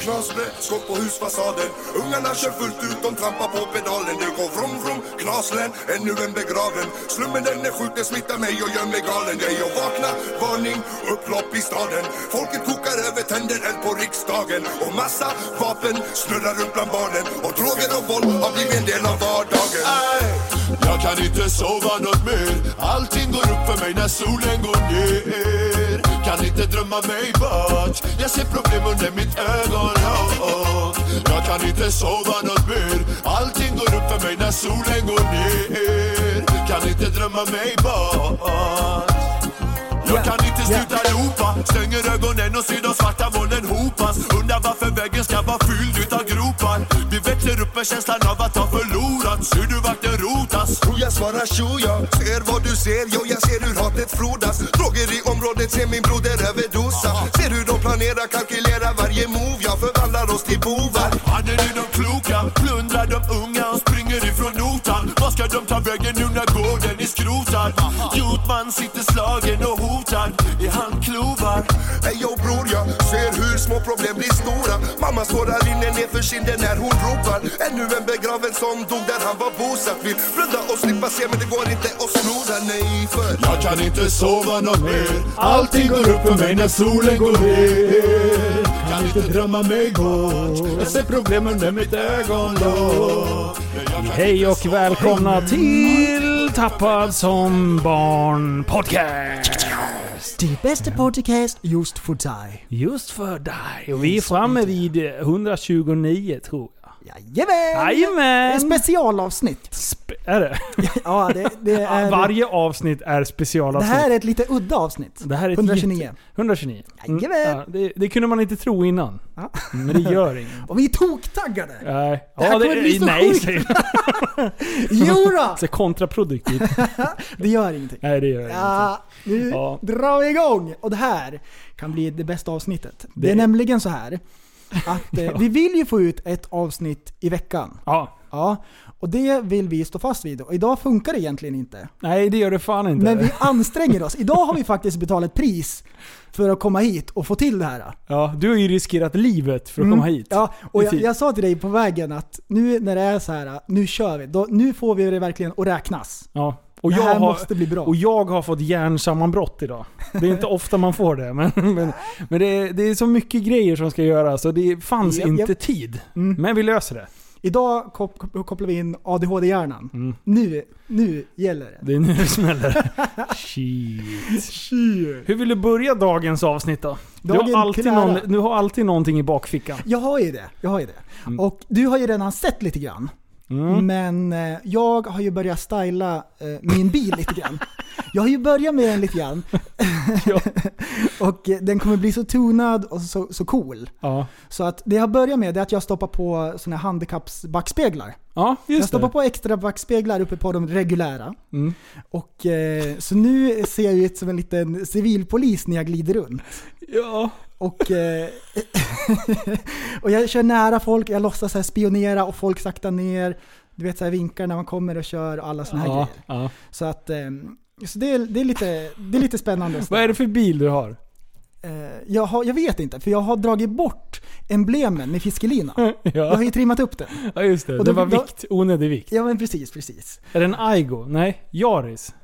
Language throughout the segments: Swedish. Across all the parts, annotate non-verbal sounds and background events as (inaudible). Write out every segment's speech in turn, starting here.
Knas med skott på husfasaden. Ungarna kör fullt ut, de trampar på pedalen. Det går vrom, vrom, knaslen, ännu en begraven. Slummen den är sjuk, den smittar mig och gör mig galen. Det jag vakna, varning, upplopp i staden. Folket kokar över, tänder eld på riksdagen. Och massa vapen snurrar runt bland barnen. Och droger och våld har blivit en del av vardagen. Jag kan inte sova något mer. Allting går upp för mig när solen går ner. Kan inte drömma mig bort. Jag ser problem under mitt ögonlock Jag kan inte sova något mer. Allting går upp för mig när solen går ner. Kan inte drömma mig bort jag kan inte sluta ropa Stänger ögonen och ser de svarta molnen hopas Undrar varför väggen ska vara fylld utav gropar. Vi växer upp med känslan av att ha förlorat. Ser du vart det rotas? Och jag svarar tjo, jag ser vad du ser, jo jag ser hur hatet frodas. Droger i området, ser min broder överdosa. Ser hur de planerar, kalkylerar varje move. Jag förvandlar oss till bovar. Mannen är de kloka, plundrar de unga och springer ifrån notan. Vad ska de ta vägen nu när gården är skrotad? Jotman sitter slagen och hotad i handklovar Ey yo bror, jag ser hur små problem blir stora. Mamma tårar rinner ner för kinden när hon ropar. Ännu en begraven som dog där han var bosatt. Vill blunda och slippa se men det går inte att snoda, nej för Jag kan inte sova något mer. Allting går upp för mig när solen går ner. Kan inte drömma mig bort. Jag ser problemen med mitt ögonlock Hej och välkomna till Tappad som barn podcast. Det bästa podcast just för dig. Just för dig. Och vi är framme vid 129 tror jag. Jajamän! Jajamän! Specialavsnitt. Sp- är det? (laughs) Ja, det, det är... Varje avsnitt är Det specialavsnitt. här är ett lite udda avsnitt. Det här är ett 129. jätte- 129. Mm, Jajamän. ja, det, det kunde man inte tro innan. Ja. Men det gör inget. (laughs) Och vi är toktaggade! Nej. Det här Ja, kommer bli så nej sjukt. jag. (laughs) Jodå! Så kontraproduktivt. Det gör ingenting. Nej det gör ingenting. Nu Ja. drar vi igång! Och det här kan bli det bästa avsnittet. Det, Det- är nämligen så här att eh, (laughs) vi vill ju få ut ett avsnitt i veckan. Ja. Ja, och det vill vi stå fast vid. Och idag funkar det egentligen inte. Nej det gör det fan inte. Men vi anstränger oss. Idag har vi faktiskt betalat ett pris för att komma hit och få till det här. Ja, du har ju riskerat livet för att komma hit. Mm. Ja, och jag, jag sa till dig på vägen att nu när det är så här, nu kör vi. Då, nu får vi det verkligen att räknas. Ja. Och Det jag, här har, måste bli bra. och jag har fått hjärnsammanbrott idag. Det är inte (laughs) ofta man får det, men, men, men det, är, det är så mycket grejer som ska göras och det fanns Japp, inte japp. tid. Mm. Men vi löser det. Idag kop- kop- kopplar vi in ADHD-hjärnan. Mm. Nu, nu gäller det. Det är nu det smäller. (laughs) Shit. Hur vill du börja dagens avsnitt då? Du har, alltid någon, du har alltid någonting i bakfickan. Jag har ju det. Jag har ju det. Och du har ju redan sett lite grann. Mm. Men eh, jag har ju börjat styla eh, min bil lite grann. Jag har ju börjat med den lite grann. (laughs) Ja. (laughs) och eh, den kommer bli så tunad och så, så cool. Ja, Så att det jag börjar med är att jag stoppar på såna här handikappsbackspeglar. ja Jag stoppar det. på extra backspeglar uppe på de reguljära. Mm. Och eh, så nu ser jag ut som en liten civilpolis när jag glider runt. Ja. Och, eh, (laughs) och jag kör nära folk, jag låtsas här spionera och folk saktar ner. Du vet så här vinkar när man kommer och kör och alla såna här Ja, grejer. ja. Så att eh, så det, är, det, är lite, det är lite spännande. Vad är det för bil du har? Eh, jag, har, jag vet inte, för jag har dragit bort emblemen med fiskelina. (laughs) Jag har Ja, ju trimmat upp den. ja just det. Och Det var då- vikt, onödig vikt. Ja men precis, precis. Är det en Aigo? Nej, Yaris.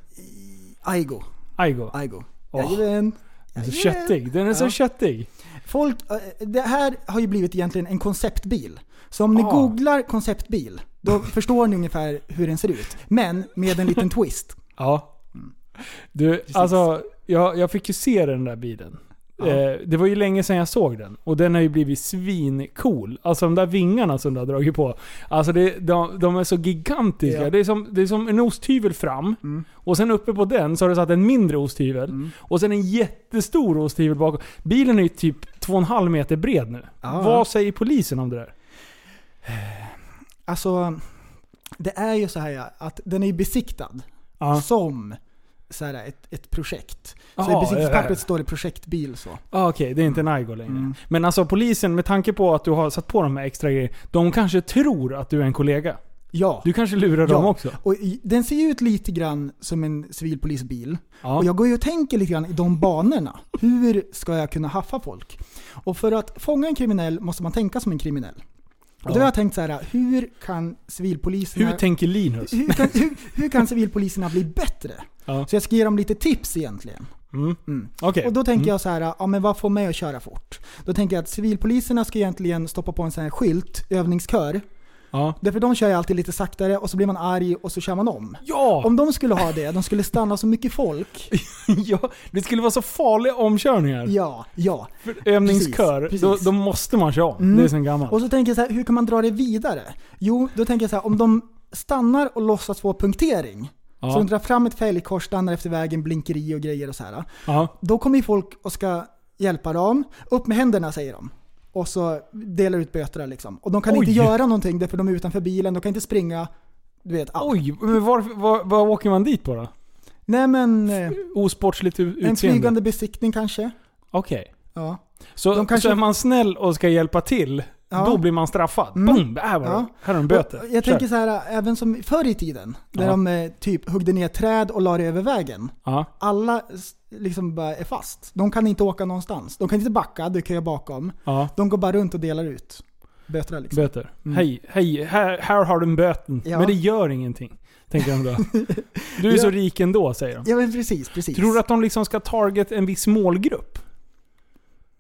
Aigo. Aigo. Aigo. Åh. Jajamän. Den är så köttig. Den är så köttig. Folk, eh, det här har ju blivit egentligen en konceptbil. Så om ni Ah. googlar konceptbil, då (laughs) förstår ni ungefär hur den ser ut. Men med en liten (laughs) twist. Ja. Du, alltså jag, jag fick ju se den där bilen. Eh, det var ju länge sedan jag såg den. Och den har ju blivit svincool. Alltså de där vingarna som du har dragit på. Alltså det, de, de är så gigantiska. Ja. Det, är som, det är som en osthyvel fram. Mm. Och sen uppe på den så har du satt en mindre osthyvel. Och sen en jättestor osthyvel bakom. Bilen är ju typ 2,5 meter bred nu. Ja. Vad säger polisen om det där? Alltså, det är ju så här ja, att den är besiktad Ja. som så här, ett, ett projekt. Så i ja, besiktningspappret ja. står det projektbil så. Ah, Okej, det är inte en Aigo längre. Mm. Men alltså polisen, med tanke på att du har satt på de här extra grejerna. De kanske tror att du är en kollega. Ja. Du kanske lurar dem också? Och i, den ser ju ut lite grann som en civilpolisbil. Ja. Och jag går ju och tänker lite grann i de banorna. Hur ska jag kunna haffa folk? Och för att fånga en kriminell måste man tänka som en kriminell. Och då Ja. har jag tänkt så här, hur kan civilpoliserna... Hur tänker Linus? hur, kan, hur, hur kan civilpoliserna bli bättre? Ja. Så jag ska ge dem lite tips egentligen. Mm. Mm. Okej. Och då tänker Mm. jag så här, ja men vad får mig att köra fort? Då tänker jag att civilpoliserna ska egentligen stoppa på en sån här skylt, övningskör. Ja. Därför de kör ju alltid lite saktare och så blir man arg och så kör man om. Ja! Om de skulle ha det, de skulle stanna så mycket folk. (laughs) ja! Det skulle vara så farliga omkörningar. Ja, ja. För övningskör, Precis, Då, precis. då måste man köra om. Mm. Det är sen gammalt. Och så tänker jag så här, hur kan man dra det vidare? Jo, då tänker jag så här, om de stannar och låtsas få punktering. Så ja. de drar fram ett fälgkors, stannar efter vägen, blinker i och grejer och så här. Ja. Då kommer ju folk och ska hjälpa dem. Upp med händerna säger de. Och så delar ut böterna liksom. Och de kan Oj. inte göra någonting därför de är utanför bilen, de kan inte springa. Du vet, allt. Oj, men var, var, var åker man dit på då? Nej men, eh, Osportsligt utseende? en flygande besiktning kanske. Okej. Ja. Så, De kanske- så är man snäll och ska hjälpa till, Ja. då blir man straffad? Mm. Boom! Här var. Ja. Här har du en böter. Och Jag Kör. tänker så här, även som förr i tiden. Där Ja. de eh, typ huggde ner träd och la det över vägen. Ja. Alla liksom bara är fast. De kan inte åka någonstans. De kan inte backa, du köar bakom. Ja. De går bara runt och delar ut böterna liksom. Böter. Mm. Hej, hej, här, här har du en böten. Ja. Men det gör ingenting. Tänker de då. (laughs) Du är Ja. så rik ändå, säger de. Ja men precis, precis. Tror du att de liksom ska target en viss målgrupp?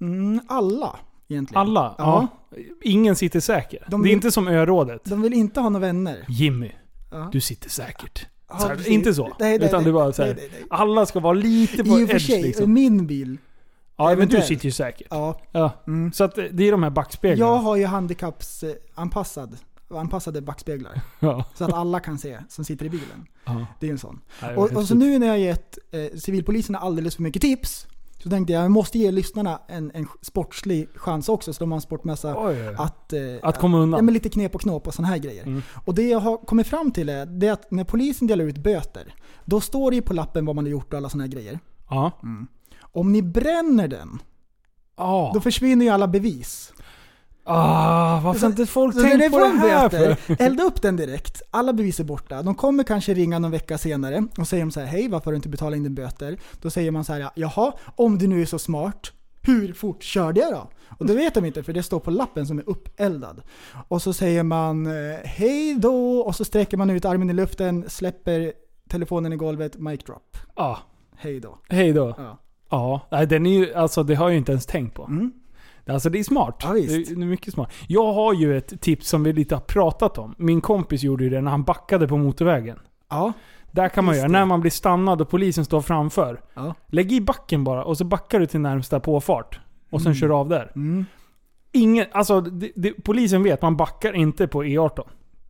Mm, alla egentligen. Alla? Ja. Ja. Ingen sitter säker. De Det är vill- inte som örådet. De vill inte ha några vänner. Jimmy, Ja. du sitter säkert. Ja, Så här, inte så. Nej, nej, utan det bara så här, nej. Alla ska vara lite på I och för edge sig, liksom. min bil. Ja, men du eventuellt. sitter ju säkert. Ja. Ja. Mm. Så att eh, det är de här backspeglarna. Jag har ju handikappsanpassad anpassade backspeglar. (laughs) Ja. Så att alla kan se som sitter i bilen. Ja. Det är en sån. Var Och, och så nu när jag gett eh, civilpoliserna alldeles för mycket tips. Så tänkte jag jag måste ge lyssnarna en, en sportslig chans också. Har en sportmässa Oj, att, eh, Att komma undan. Ja, men lite knep och knåp och sådana här grejer. Mm. Och det jag har kommit fram till är, det är att när polisen delar ut böter, då står det ju på lappen vad man har gjort och alla sådana här grejer. Ja. Om ni bränner den, Ah. då försvinner ju alla bevis. Ah, varför har inte folk Så tänkt ni på det här för? (laughs) elda upp den direkt. Alla bevis är borta. De kommer kanske ringa någon vecka senare och säger så här, hej varför har du inte betalat in din böter? Då säger man så här, jaha, om du nu är så smart, hur fort körde jag då? Och det vet de inte för det står på lappen som är uppeldad. Och så säger man eh, hej då och så sträcker man ut armen i luften, släpper telefonen i golvet, mic drop. Ah, Hej då. hej då. Ja. Ja, nej, den är ju, alltså det har jag ju inte ens tänkt på. Mm. Alltså det är smart. Ja. Det är mycket smart. Jag har ju ett tips som vi lite har pratat om. Min kompis gjorde ju det när han backade på motorvägen. Ja. Där kan man Just göra, det. när man blir stannad och polisen står framför. Ja. Lägg i backen bara och så backar du till närmsta påfart. Och sen Mm. kör av där. Mm. Ingen, alltså det, det, polisen vet, man backar inte på E18.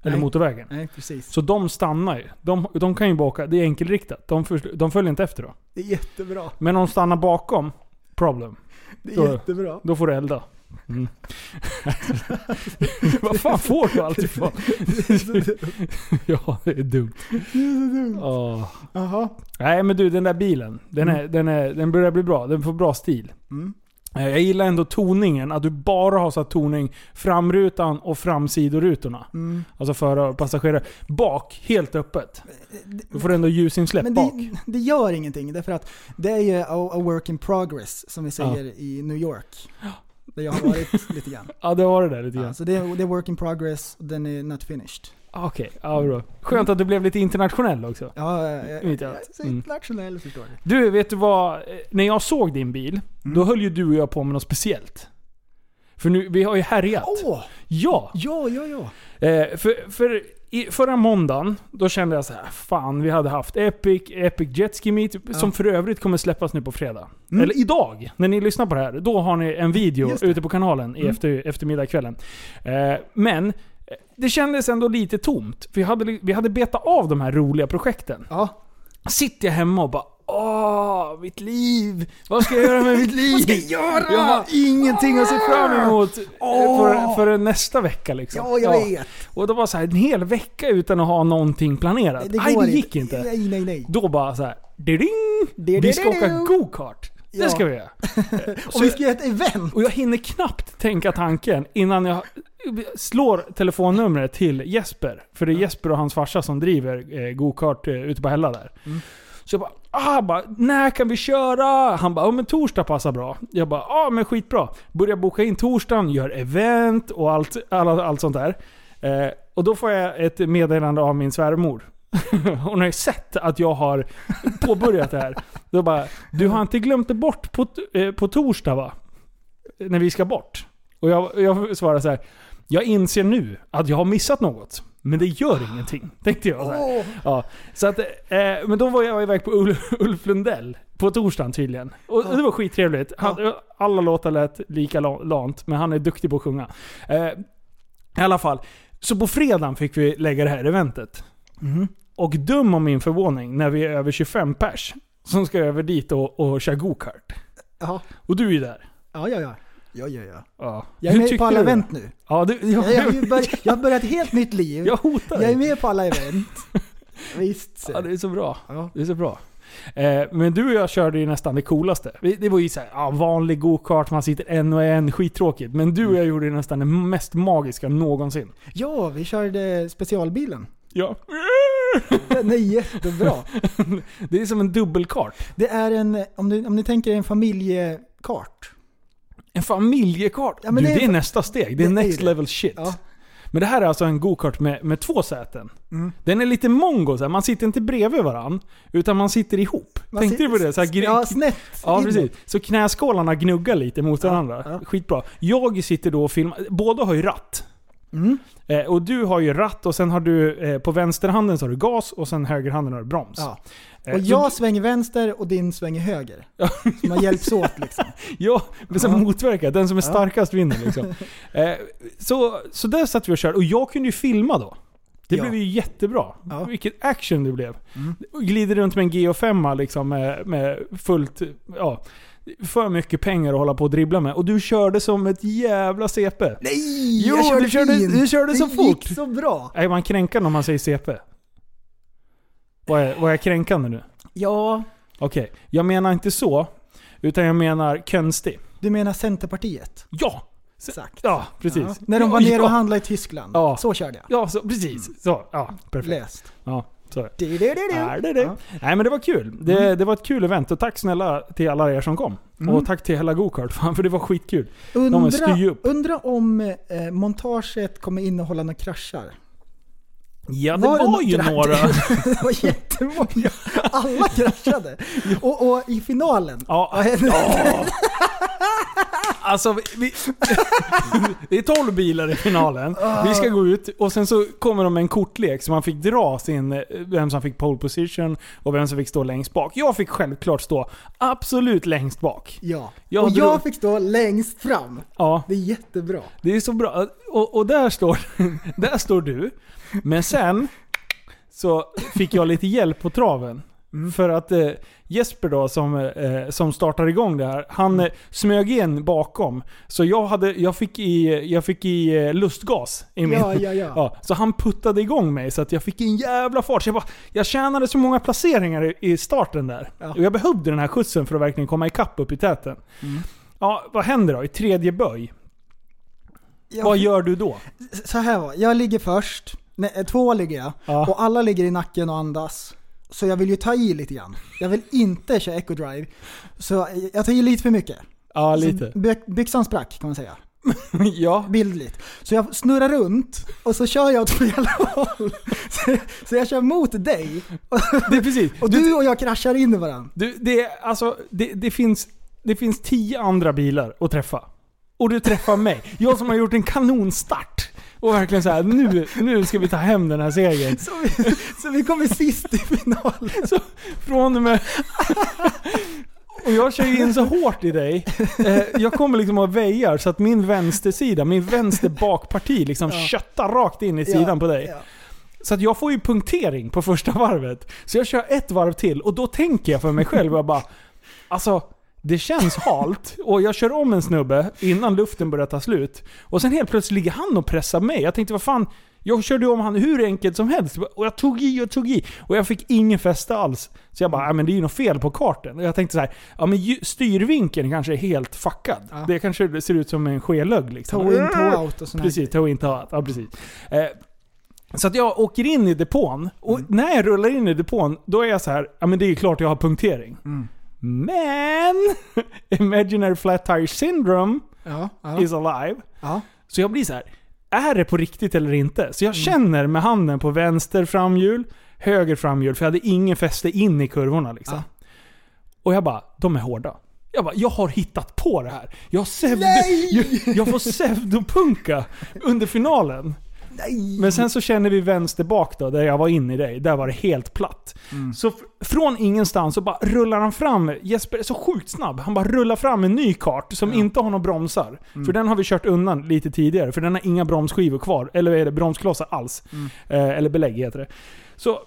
Eller Nej. motorvägen. Nej, precis. Så de stannar ju. De, de kan ju bara åka, det är enkelriktat. De, först- de följer inte efter då. Det är jättebra. Men om de stannar bakom, problem. Det är Då- jättebra. Då får du elda. Mm. (laughs) Vad fan får du allt ifrån? (laughs) ja, det är dumt. Åh. Jaha. Nej men du, den där bilen. Den, är, den, är, den börjar bli bra. Den får bra stil. Mm. Eh, Jag gillar ändå toningen. Att du bara har satt toning framrutan och framsidorutorna. Mm. Alltså förare och passagerare. Bak, helt öppet. Då får du ändå ljusinsläpp Men bak. det, det gör ingenting, därför att det är ju a, work in progress, som vi säger i New York. Där jag har varit lite grann. (laughs) Ja, det var det där lite grann. Ja, så det, är- det är work in progress, den är not finished. Okej, ja bra. Skönt att du blev lite internationell också. Ja, jag, jag, Vet jag, jag. är så Mm. internationell förstår du. Du, vet du vad? När jag såg din bil, Mm. då höll ju du och jag på med något speciellt. För nu, vi har ju härjat. Åh! Ja! Ja, ja, ja. Eh, för, för i förra måndagen, då kände jag så här, fan vi hade haft Epic, Epic Jetski Meet, som för övrigt kommer släppas nu på fredag. Eller idag, när ni lyssnar på det här. Då har ni en video ute på kanalen i efter, eftermiddagskvällen. Eh, men, det kändes ändå lite tomt. För vi hade, vi hade betat av de här roliga projekten. Ja. Sitter jag hemma och bara Åh, mitt liv! Vad ska jag göra med mitt (laughs) liv? Vad ska jag göra? Jag har ingenting att se fram emot eh, för, för nästa vecka liksom. Ja, jag vet. Och det var så här, en hel vecka utan att ha någonting planerat. Nej, det går det gick inte. Nej, nej, nej. Då bara så här, ding, Vi ska åka det- go-kart. Det Ja. ska vi göra. (laughs) Och vi ska göra ett event. Och jag hinner knappt tänka tanken innan jag slår telefonnumret till Jesper. För det är Jesper och hans farsa som driver eh, go-kart eh, ute på Hälla där. Så jag bara, ah, bara, när kan vi köra? Han bara, ja men torsdag passar bra. Jag bara, ja ah, men skitbra. Börjar boka in torsdagen, gör event och allt, alla, allt sånt där. Eh, och då får jag ett meddelande av min svärmor. (laughs) Hon har ju sett att jag har påbörjat det här. Då bara, du har inte glömt det bort på, eh, på torsdag va? När vi ska bort. Och jag, jag svarar så här. Jag inser nu att jag har missat något. Men det gör ingenting. (gasps) Tänkte jag. Så, här. Ja, så att, eh, men då var jag iväg på Ulf, Ulf Lundell. På torsdagen tydligen. Och det var skittrevligt. Han, alla låtar lät likadant, men han är duktig på att sjunga. Eh, I alla fall. Så på fredagen fick vi lägga det här eventet. Och dum om min förvåning när vi är över 25 pers. Som ska över dit och, och köra go-kart. Ja, Och du är ju där. ja, ja. ja. Ja, ja, ja. Ja. Jag är Hur med på alla du event nu. Ja, du, jag, Jag, jag, har börjat- jag har börjat ett helt nytt liv. jag hotar Jag är med på alla event. (laughs) Visst. Ja, det är så bra. Ja. Det är så bra. Eh, men du och jag körde ju nästan det coolaste. Det var ju så här, ja, vanlig go-kart, man sitter en och en, skittråkigt. Men du och jag gjorde ju nästan det mest magiska någonsin. Ja, vi körde specialbilen. Ja. Den är jättebra. (laughs) Det är som en dubbelkart. Det är en, om ni, om ni tänker en familjekart. En familjekart. Ja, men du, det det, är- är nästa steg. Det är det är next det. level shit. Ja. Men det här är alltså en go-kart med, med två säten. Mm. Den är lite mongo, så här. man sitter inte bredvid varann Utan man sitter ihop. Man Tänkte du på sitter- det? Så här, Ja, snett Ja, precis. Så knäskålarna gnuggar lite mot varandra. ja. Skitbra. Jag sitter då och filmar. Båda har ju ratt. Mm. Eh, och du har ju ratt och sen har du eh, på vänsterhanden så har du gas och sen högerhanden har du broms. Ja. Eh, Och jag svänger vänster och din svänger höger. Så man hjälps åt liksom. (laughs) Ja, men Ja. motverkar. Den som är starkast vinner liksom. (laughs) eh, så, så där satt vi och körde. Och jag kunde ju filma då. Det Ja. blev ju jättebra. Ja. Vilket action det blev. Glider runt med en GH5 liksom med, med fullt... Ja, för mycket pengar att hålla på och dribbla med. Och du körde som ett jävla CP. Nej! Jo, jag körde du körde- du körde så det fort. gick så bra. Är man kränkande om man säger CP? Vad är, vad är kränkande nu? Ja, Okej, jag menar inte så. Utan jag menar konstig. du menar Centerpartiet? Ja! Exakt. Ja, precis. Ja. När de var nere och handlade i Tyskland. Ja. Så körde jag. Ja, så, precis. Så, ja, perfekt. Läst. Ja, så. Du, du, du. Är det det? Ja. Nej men det var kul. Det, det var ett kul event och tack snälla till alla er som kom. Och tack till hela Gokart, (laughs) för det var skitkul. De Undra, upp. undra om eh, montaget kommer innehålla några kraschar. Ja det var, det ju några- några. (laughs) det var jättemånga. Alla kraschade. Och, och i finalen. Ja, hände? Alltså, vi, vi, (laughs) det är 12 bilar i finalen. Vi ska gå ut och sen så kommer de med en kortlek så man fick dra sin, vem som fick pole position och vem som fick stå längst bak. Jag fick självklart stå absolut längst bak. Ja. Jag och drog- jag fick stå längst fram. Ja, Det är jättebra. det är så bra. Och, och där, står, (laughs) där står du. Men sen så fick jag lite hjälp på traven. För att eh, Jesper då som, eh, som startar igång det här, han eh, smög in bakom. Så jag, hade, jag fick i, jag fick i eh, lustgas i min... Ja, ja, (laughs) ja. så han puttade igång mig så att jag fick en jävla fart. Så jag, bara, jag tjänade så många placeringar i, i starten där. Ja. Och jag behövde den här skjutsen för att verkligen komma ikapp upp i täten. Ja, vad händer då? I tredje böj. Jag- Vad gör du då? Så här var jag ligger först. Nej, eh, två ligger jag. Ja. Och alla ligger i nacken och andas. Så jag vill ju ta i lite grann. Jag vill inte köra eco drive. Så jag tar i lite för mycket. Ja, Så lite. by- byxan sprack kan man säga. (laughs) ja. Bildligt. Så jag snurrar runt och så kör jag åt fel håll. (laughs) Så, så jag kör mot dig. (laughs) Det är precis. Och du och jag kraschar in i varandra. Du, det, är, alltså, det, det, finns, det finns tio andra bilar att träffa. Och du träffar mig. Jag som har gjort en kanonstart. Och verkligen så här, nu, nu ska vi ta hem den här segern. Så vi, så vi kommer sist i finalen. (laughs) Så från och med... Och jag kör ju in så hårt i dig. Eh, jag kommer liksom och väjar så att min vänstersida, min vänster bakparti liksom köttar rakt in i sidan på dig. Ja. Så att jag får ju punktering på första varvet. Så jag kör ett varv till och då tänker jag för mig själv jag bara... Alltså, det känns halt och jag kör om en snubbe innan luften börjar ta slut. Och sen helt plötsligt ligger han och pressar mig. Jag tänkte vad fan, jag körde om han hur enkelt som helst. Och jag tog i och tog i. Och jag fick ingen fäste alls. Så jag bara, men det är ju något fel på kartan. Och jag tänkte så här, ja men styrvinkeln kanske är helt fuckad. Ja. Det kanske ser ut som en skelögg liksom. Toe in, toe out och sånt. Precis, toe in, toe out. Ja, precis. Eh, så att jag åker in i depån, och när jag rullar in i depån, då är jag så här, ja men det är ju klart jag har punktering. Men, (laughs) Imaginary Flat Tire Syndrome Ja, ja, is alive. ja. Så jag blir så här, är det på riktigt eller inte? Så jag känner med handen på vänster framhjul, höger framhjul, för jag hade ingen fäste in i kurvorna liksom. Och jag bara, de är hårda. Jag bara, jag har hittat på det här. Jag, pseudo, (laughs) jag, jag får (laughs) pseudopunka under finalen. Nej! Men sen så känner vi vänster bak då, där jag var inne i dig. Där var det helt platt. Mm. Så från ingenstans så bara rullar han fram, Jesper är så sjukt snabb, han bara rullar fram en ny kart som inte har några bromsar. Mm. För den har vi kört undan lite tidigare, för den har inga bromsskivor kvar. Eller är det bromsklossar alls? Eh, eller belägg heter det. Så,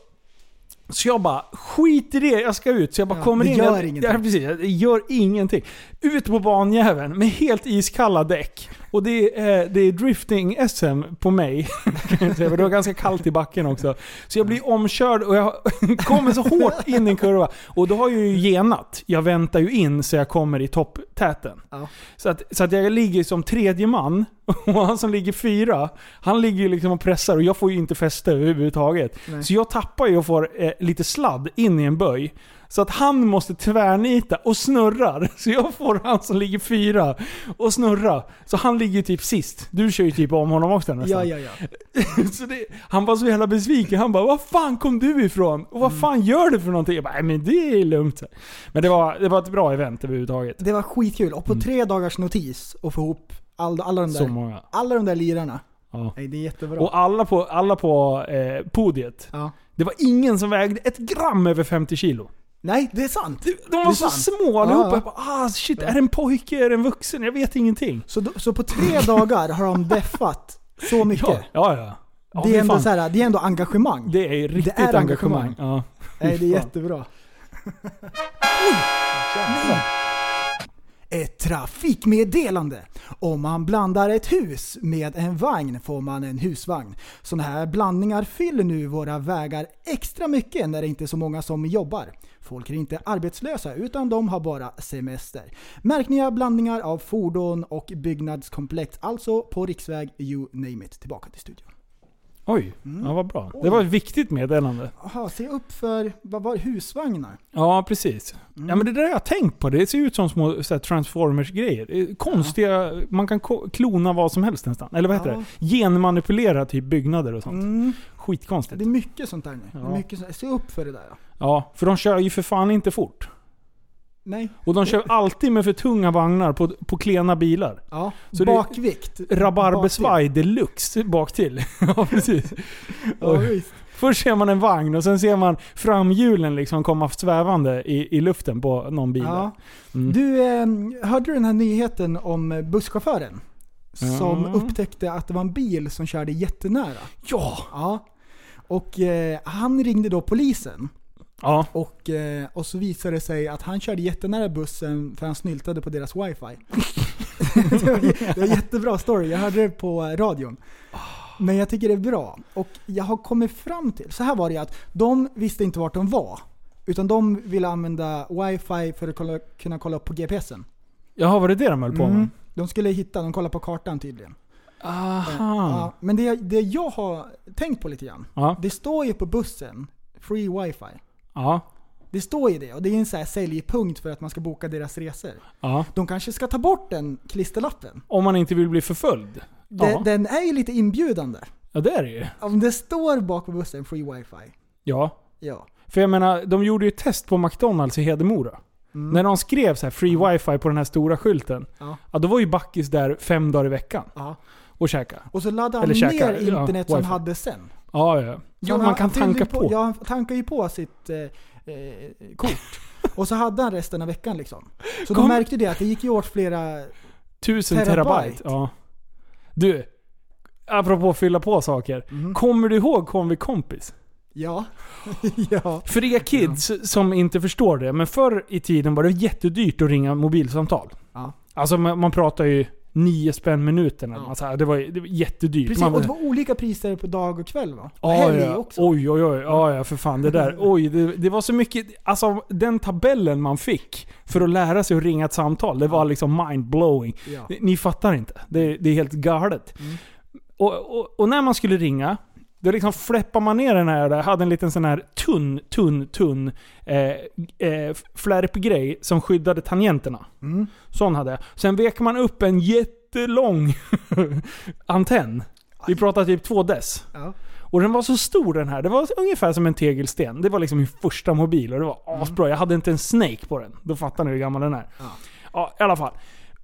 så jag bara, skit i det, jag ska ut. Så jag bara Ja, kommer det in. gör jag, ingenting. Ja, precis, det gör ingenting. Ut på banjäveln med helt iskalla däck. Och det är, det är drifting-SM på mig. (laughs) Det var ganska kallt i backen också. Så jag blir omkörd och jag (laughs) kommer så hårt in i en kurva. Och då har jag ju genat. Jag väntar ju in så jag kommer i topptäten. Ja. Så, att, så att jag ligger som tredje man. (laughs) Och han som ligger fyra, han ligger ju liksom och pressar och jag får ju inte fäste överhuvudtaget. Nej. Så jag tappar ju och får eh, lite sladd in i en böj. Så att han måste tvärnita och snurrar. (laughs) Så jag får han som ligger fyra och snurra. Så han ligger ju typ sist. Du kör ju typ om honom också nästan. Ja, ja, ja. (laughs) Så det, han var så jävla besviken. Han bara Var fan kom du ifrån? Och vad fan gör du för någonting? Jag bara men det är lugnt. Men det var, det var ett bra event överhuvudtaget. Det var skitkul. Och på tre dagars notis att få ihop all, alla, de där, alla de där lirarna. Ja. Nej, det är jättebra. Och alla på, alla på eh, podiet. ja. Det var ingen som vägde ett gram över 50 kilo. Nej, det är sant. De Det var så sant. små allihopa. Ja. Jag bara, ah shit, är det en pojke? Är det en vuxen? Jag vet ingenting. Så, så på tre dagar har de deffat så mycket. Ja, ja. ja. ja det, är ändå så här, det är ändå engagemang. det är riktigt är engagemang. engagemang. Nej, det är jättebra. Ett trafikmeddelande. Om man blandar ett hus med en vagn får man en husvagn. Sådana här blandningar fyller nu våra vägar extra mycket när det inte är så många som jobbar. Folk är inte arbetslösa utan de har bara semester. Märkningar, blandningar av fordon och byggnadskomplex, alltså på riksväg you name it. Tillbaka till studion. Oj, Mm. ja, vad bra. Det var ett viktigt meddelande. Jaha, se upp för, vad var husvagnar? Ja, precis. Mm. Ja, men det där har jag tänkt på. Det ser ut som små Transformers-grejer. Konstiga... Man kan klona vad som helst nästan. Eller vad heter Ja. det? Genmanipulera typ byggnader och sånt. Mm. Skitkonstigt. Det är mycket sånt där nu. Ja. mycket sånt. Se upp för det där. Ja, för de kör ju för fan inte fort. Nej. Och de kör alltid med för tunga vagnar på, på klena bilar. Ja. Så Bakvikt. Rabarbersvaj deluxe bak till. (laughs) ja, precis. Ja, visst. Först ser man en vagn och sen ser man framhjulen liksom komma svävande i, i luften på någon bil. Ja. Mm. Du, eh, hörde du den här nyheten om eh, busschauffören? Som Ja. upptäckte att det var en bil som körde jättenära. Ja! Ja. Och eh, han ringde då polisen. Ja. Och, eh, och så visade det sig att han körde jättenära bussen för han snyltade på deras wifi. (laughs) det, var, det var en jättebra story, jag hörde det på eh, radion. Men jag tycker det är bra. Och jag har kommit fram till, så här var det att de visste inte vart de var. Utan de ville använda wifi för att kolla, kunna kolla upp på GPSen. Jaha, var det det de höll på med? Mm. De skulle hitta, de kollade på kartan tydligen. Aha. Ja, men det, det jag har tänkt på lite grann. Ja. Det står ju på bussen, free wifi. Ja. Det står ju det och det är en sån här säljpunkt för att man ska boka deras resor. Ja. De kanske ska ta bort den klisterlappen. Om man inte vill bli förföljd. Den, Ja. den är ju lite inbjudande. Ja, det är det ju. Om det står bak på bussen free wifi. Ja. Ja. För jag menar, de gjorde ju ett test på McDonalds i Hedemora. När de skrev så här free wifi på den här stora skylten. Ja. Ja, då var ju Backis där fem dagar i veckan. Ja. och käka. Och så laddade han Eller käka, ner ja, internet som han wifi. hade sen. Ja, ja. Jo, han- man kan tanka på. Ja, han tankar ju på sitt eh, eh, kort. (laughs) Och så hade han resten av veckan liksom. Så Kom- de märkte det att det gick ju åt flera... Tusen Terabyte. terabyte. Ja. Du, apropå fylla på saker. Mhm. Kommer du ihåg Kom vi kompis? Ja. (laughs) ja. För er kids som inte förstår det, men förr i tiden var det jättedyrt att ringa mobilsamtal. Ja. Alltså man, man pratar ju nio spänn minuten. Ja. något så här. Det, var, det var jättedyrt. Precis, man, och det var olika priser på dag och kväll va? Och Ja, ja. också. Oj, oj, oj. Ja, ja, för fan. Det där. (laughs) Oj, det, det var så mycket. Alltså, den tabellen man fick för att lära sig att ringa ett samtal, det var liksom mind-blowing. Ja. Ni, ni fattar inte. Det, det är helt galet. Och, och, och när man skulle ringa, då liksom fläppar man ner den här, jag hade en liten sån här tunn, tunn, tunn eh, eh, flärpgrej som skyddade tangenterna. Mm. Sån hade jag. Sen vek man upp en jättelång (laughs) antenn. Vi pratar typ två dess. Ja. Och den var så stor den här. Det var ungefär som en tegelsten. Det var liksom min första mobil och det var asbra. Jag hade inte en Snake på den. Då fattar ni hur gammal den är. Ja. Ja, i alla fall.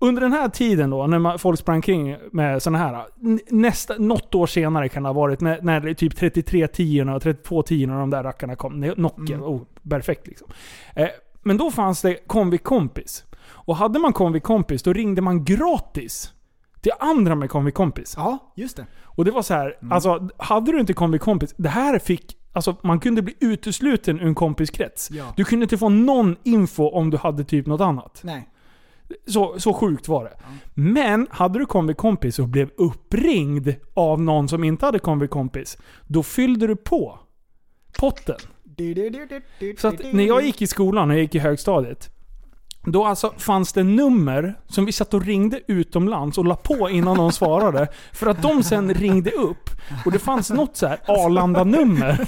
Under den här tiden då, när man, folk sprang kring med såna här. Nästa, något år senare kan det ha varit, när, när typ 3310 och 3210 och de där rackarna kom. Ne- Nokia, oh, perfekt liksom. Eh, men då fanns det Comvik Kompis. Och hade man Comvik Kompis, då ringde man gratis till andra med Comvik Kompis. ja, just det. Och det var så här, alltså hade du inte Comvik Kompis, det här fick, alltså man kunde bli utesluten ur en kompiskrets. Ja. Du kunde inte få någon info om du hade typ något annat. Nej. Så, så sjukt var det. Men hade du Comvik Kompis och blev uppringd av någon som inte hade Comvik Kompis, då fyllde du på potten. Så att när jag gick i skolan, när jag gick i högstadiet, då alltså fanns det nummer som vi satt och ringde utomlands och la på innan de svarade. För att de sen ringde upp. Och det fanns något så här Arlanda-nummer. (laughs)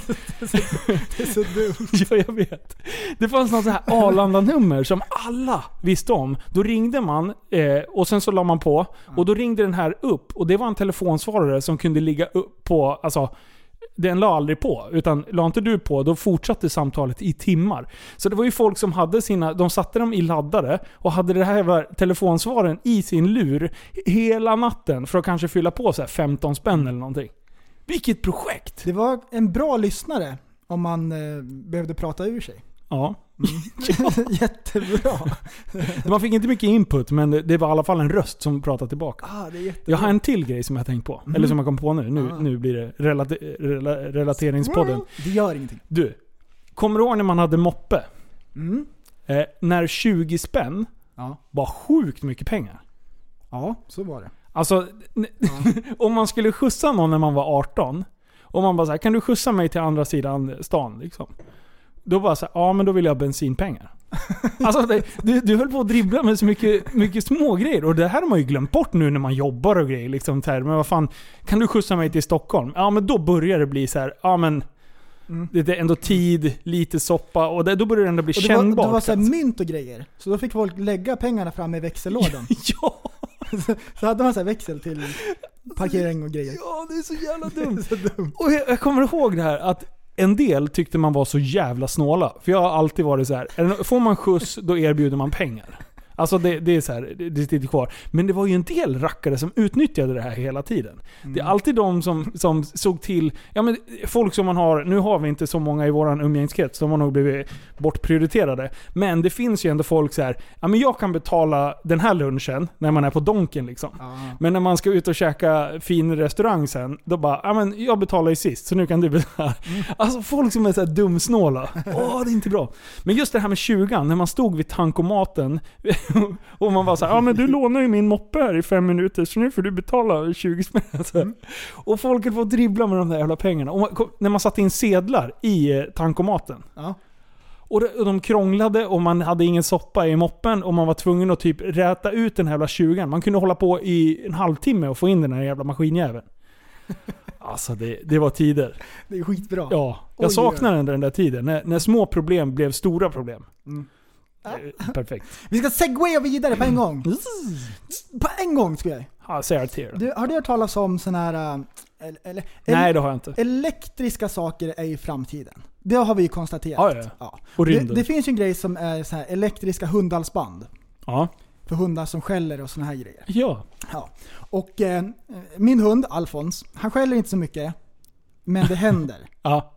Det är så dumt. Ja, jag vet. Det fanns något så här Arlanda-nummer som alla visste om. Då ringde man eh, och sen så la man på. Och då ringde den här upp. Och det var en telefonsvarare som kunde ligga upp på, alltså den la aldrig på. Utan la inte du på, då fortsatte samtalet i timmar. Så det var ju folk som hade sina, de satte dem i laddare och hade det här jävla telefonsvaren i sin lur hela natten för att kanske fylla på så här 15 spänn eller någonting. Vilket projekt! Det var en bra lyssnare om man eh, behövde prata ur sig. Ja. (laughs) Jättebra. (laughs) Man fick inte mycket input, men det, var i alla fall en röst som pratade tillbaka. Ah, det är jättebra. Jag har en till grej som jag har tänkt på. Eller som jag kom på nu. Nu, Ah. nu blir det relate, rela, relateringspodden. Det gör ingenting. Du, kommer du ihåg när man hade moppe? Mm. Eh, när 20 spänn Ja. var sjukt mycket pengar. ja, så var det. Alltså, n- (laughs) om man skulle skjutsa någon när man var 18. Och man bara så här, kan du skjutsa mig till andra sidan stan? Liksom. Då bara så här, ja men då vill jag ha bensinpengar. (laughs) Alltså det, du, du höll på att dribbla med så mycket, mycket små grejer Och det här har man ju glömt bort nu när man jobbar och grejer. Liksom, här, men vad fan, kan du skjutsa mig till Stockholm? Ja men då börjar det bli så här, ja men Mm. det är ändå tid, lite soppa och det, då börjar det ändå bli Och det var, kännbart. det var så här alltså. mynt och grejer. Så då fick folk lägga pengarna fram i växellådan. (laughs) ja, så, så hade man så växel till parkering och grejer. ja, det är så jävla dumt. (laughs) så dumt. Och jag, jag kommer ihåg det här att en del tyckte man var så jävla snåla. För jag har alltid varit så här. får man skjuts, då erbjuder man pengar. Alltså det, det är så här, det, det sitter kvar. Men det var ju en del rackare som utnyttjade det här hela tiden. Det är alltid de som, som såg till, ja men folk som man har, nu har vi inte så många i våran umgängeskrets, de har nog blivit bortprioriterade. Men det finns ju ändå folk så här, ja men jag kan betala den här lunchen när man är på Donken liksom. Ja. Men när man ska ut och käka fin restaurang sen, då bara ja men jag betalar ju sist så nu kan du betala. Alltså folk som är så här dumsnåla. (laughs) Åh, det är inte bra. Men just det här med 20 när man stod vid tankomaten (laughs) och man var så här, ja men du lånar ju min moppe här i fem minuter så nu får du betala 20 spänn. (laughs) Alltså. Och folk höll på att dribbla med de där jävla pengarna. Och man, kom- när man satte in sedlar i eh, tankomaten. Ja. Och de, och de krånglade och man hade ingen soppa i moppen och man var tvungen att typ räta ut den här jävla 20 Man kunde hålla på i en halvtimme och få in den här jävla maskinjäveln. (laughs) Alltså det, det var tider. Det är skitbra. Ja, jag Oj, saknar den, den där tiden. När, när små problem blev stora problem. Mm. Eh, Perfekt. (laughs) Vi ska segwaya vidare på en gång. På en gång ska jag. Ja, säg det till. Du, har du hört talas om såna här... Eller, eller, Nej, det har jag inte. Elektriska saker är ju framtiden. Det har vi ju konstaterat. Ja, ja. Ja. Och Det, rymden. det finns ju en grej som är så här elektriska hundhalsband. Ja. För hundar som skäller och såna här grejer. Ja. Ja. Och eh, min hund Alfons, han skäller inte så mycket. Men det händer. (laughs) Ja.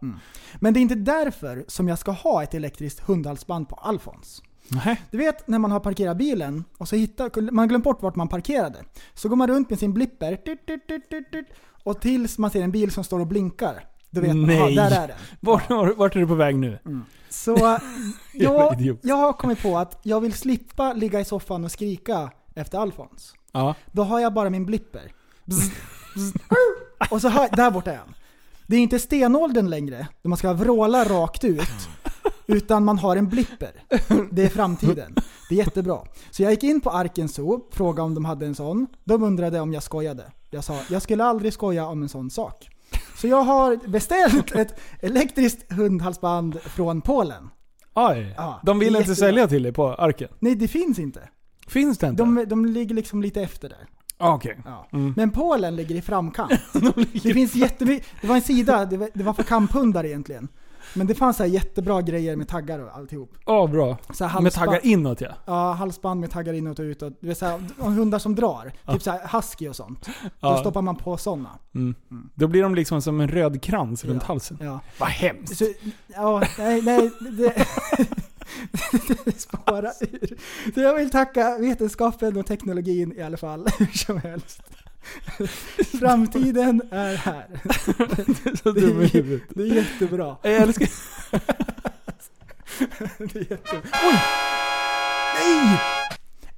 Men det är inte därför som jag ska ha ett elektriskt hundhalsband på Alfons. Nej. Du vet när man har parkerat bilen och så hittar, man glömt bort vart man parkerade. Så går man runt med sin blipper tut, tut, tut, tut, tut, och tills man ser en bil som står och blinkar. Då vet man, Nej. aha, där är den. Vart, vart, vart är du på väg nu? Så Jävla (laughs) jag, jag har kommit på att jag vill slippa ligga i soffan och skrika efter Alfons. Ja. Då har jag bara min blipper. Bzz, bzz, och så hör, där borta är han. Det är inte stenåldern längre, då man ska vråla rakt ut. Utan man har en blipper. Det är framtiden. Det är jättebra. Så jag gick in på Arken Zoo, frågade om de hade en sån. De undrade om jag skojade. Jag sa, jag skulle aldrig skoja om en sån sak. Så jag har beställt ett elektriskt hundhalsband från Polen. Oj. Ja, de vill inte sälja till dig på Arken? Nej, det finns inte. Finns det inte? De, de ligger liksom lite efter där. Ah, Okej. Ja. Mm. Men Polen ligger i framkant. (laughs) det finns jättemycket, det var en sida, det var, det var för kamphundar egentligen. Men det fanns så jättebra grejer med taggar och alltihop. Ja, bra. Så här Med taggar inåt ja. Ja, halsband med taggar inåt och utåt. Det så här, hundar som drar. Typ så här husky och sånt. Då Ja. stoppar man på sådana. Mm. Då blir de liksom som en röd krans runt Ja. halsen. Ja. Vad hemskt. Så, ja, nej, nej. Det, (laughs) det spårar ur. Så jag vill tacka vetenskapen och teknologin i alla fall. (laughs) Hur som helst. (laughs) Framtiden är här. (laughs) Så Det dum i är, huvudet. det är jättebra. Jag älskar... (laughs) Det är jättebra. Oj! Nej!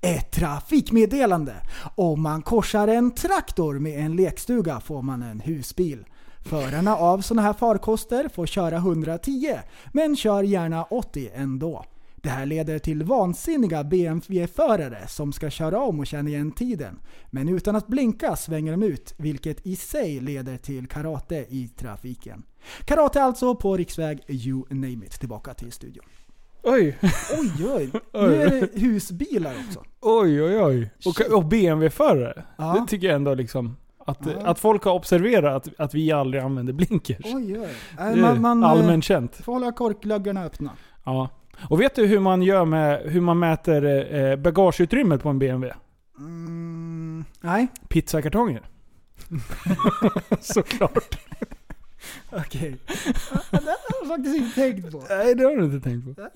Ett trafikmeddelande. Om man korsar en traktor med en lekstuga får man en husbil. Förarna av sådana här farkoster får köra 110, men kör gärna 80 ändå. Det här leder till vansinniga BMW-förare som ska köra om och känna igen tiden. Men utan att blinka svänger de ut, vilket i sig leder till karate i trafiken. Karate alltså på riksväg You name it. Tillbaka till studion. Oj, Oj oj, (laughs) nu är det husbilar också. oj, oj, oj. Och, och BMW-förare. Ja. Det tycker jag ändå liksom... Att, Ja. att folk har observerat att, att vi aldrig använder blinkers. Oj oj. Äh, man, man eh, allmänt känt. får hålla korkluggarna öppna. Ja. Och vet du hur man gör med, hur man mäter eh, bagageutrymmet på en BMW? Mm, nej, Pizzakartonger. (laughs) Såklart. okej. det har jag faktiskt inte tänkt på. Nej, det har du inte tänkt på.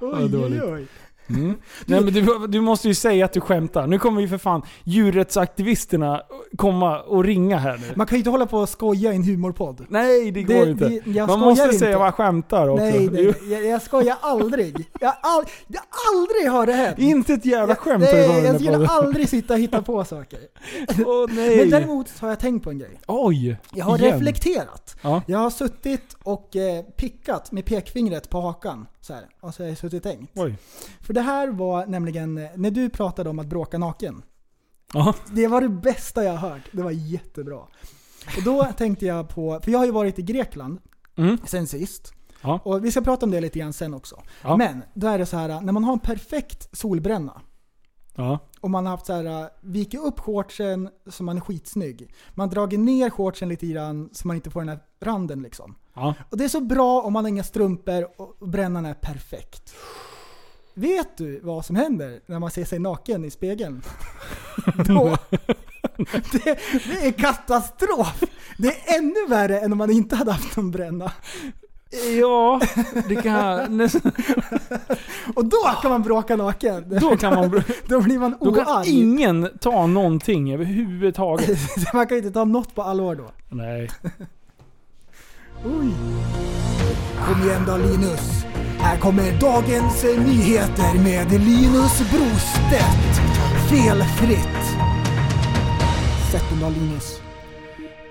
(laughs) Oj oj oj. Mm. Nej men du, du måste ju säga att du skämtar. Nu kommer ju för fan djurrättsaktivisterna komma och ringa här nu. Man kan ju inte hålla på och skoja i en humorpodd. Nej, det går Det- inte. det- jag Man måste inte. säga man skämtar också. Nej, nej, jag, jag skojar aldrig. Jag, all, jag aldrig har det hänt. Inte ett jävla skämt har Nej, jag skulle aldrig sitta och hitta på saker. Åh nej. Men däremot har jag tänkt på en grej. Oj! Jag har igen. reflekterat. Ja. Jag har suttit och eh, pickat med pekfingret på hakan. Så här, och så har jag suttit och tänkt. Oj. För det här var nämligen, eh, när du pratade om att bråka naken. Ja. Det var det bästa jag har hört. Det var jättebra. Och då tänkte jag på, för jag har ju varit i Grekland Mm. sen sist. Ja. Och vi ska prata om det lite grann sen också. Ja. Men då är det så här, när man har en perfekt solbränna Ja. och man har haft så här, viker upp shortsen så man är skitsnygg. Man dragit ner shortsen lite grann så man inte får den här randen liksom. Ja. Och det är så bra om man har inga strumpor och brännan är perfekt. Vet du vad som händer när man ser sig naken i spegeln? (laughs) Då, det, det är katastrof! Det är ännu värre än om man inte hade haft någon bränna. Ja, det kan nästan... Och då kan man bråka naken. Då kan man... (laughs) Då blir man Då kan oarg. ingen ta någonting överhuvudtaget. (laughs) man kan inte ta något på allvar då. Nej. Oj. Kom igen då Linus. Här kommer dagens eh, nyheter med Linus Brostedt. Felfritt. Sätt den då Linus.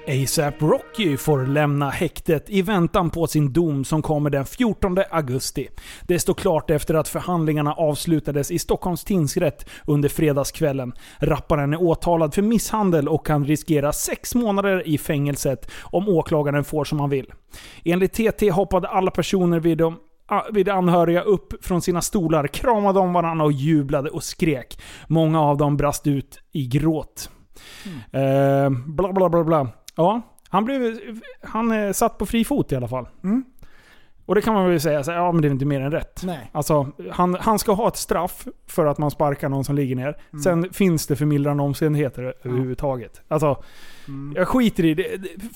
ASAP Rocky får lämna häktet i väntan på sin dom som kommer den 14 augusti. Det står klart efter att förhandlingarna avslutades i Stockholms tingsrätt under fredagskvällen. Rapparen är åtalad för misshandel och kan riskera sex månader i fängelset om åklagaren får som han vill. Enligt TT hoppade alla personer vid de vid anhöriga upp från sina stolar, kramade om varandra och jublade och skrek. Många av dem brast ut i gråt. Eh, bla bla bla bla. Ja, han blev han eh, satt på fri fot i alla fall. Mm. Och det kan man väl säga, så här, ja men det är inte mer än rätt. Nej. Alltså, han, han ska ha ett straff för att man sparkar någon som ligger ner. Mm. Sen finns det förmildrande omständigheter överhuvudtaget. Alltså, Mm. jag skiter i det.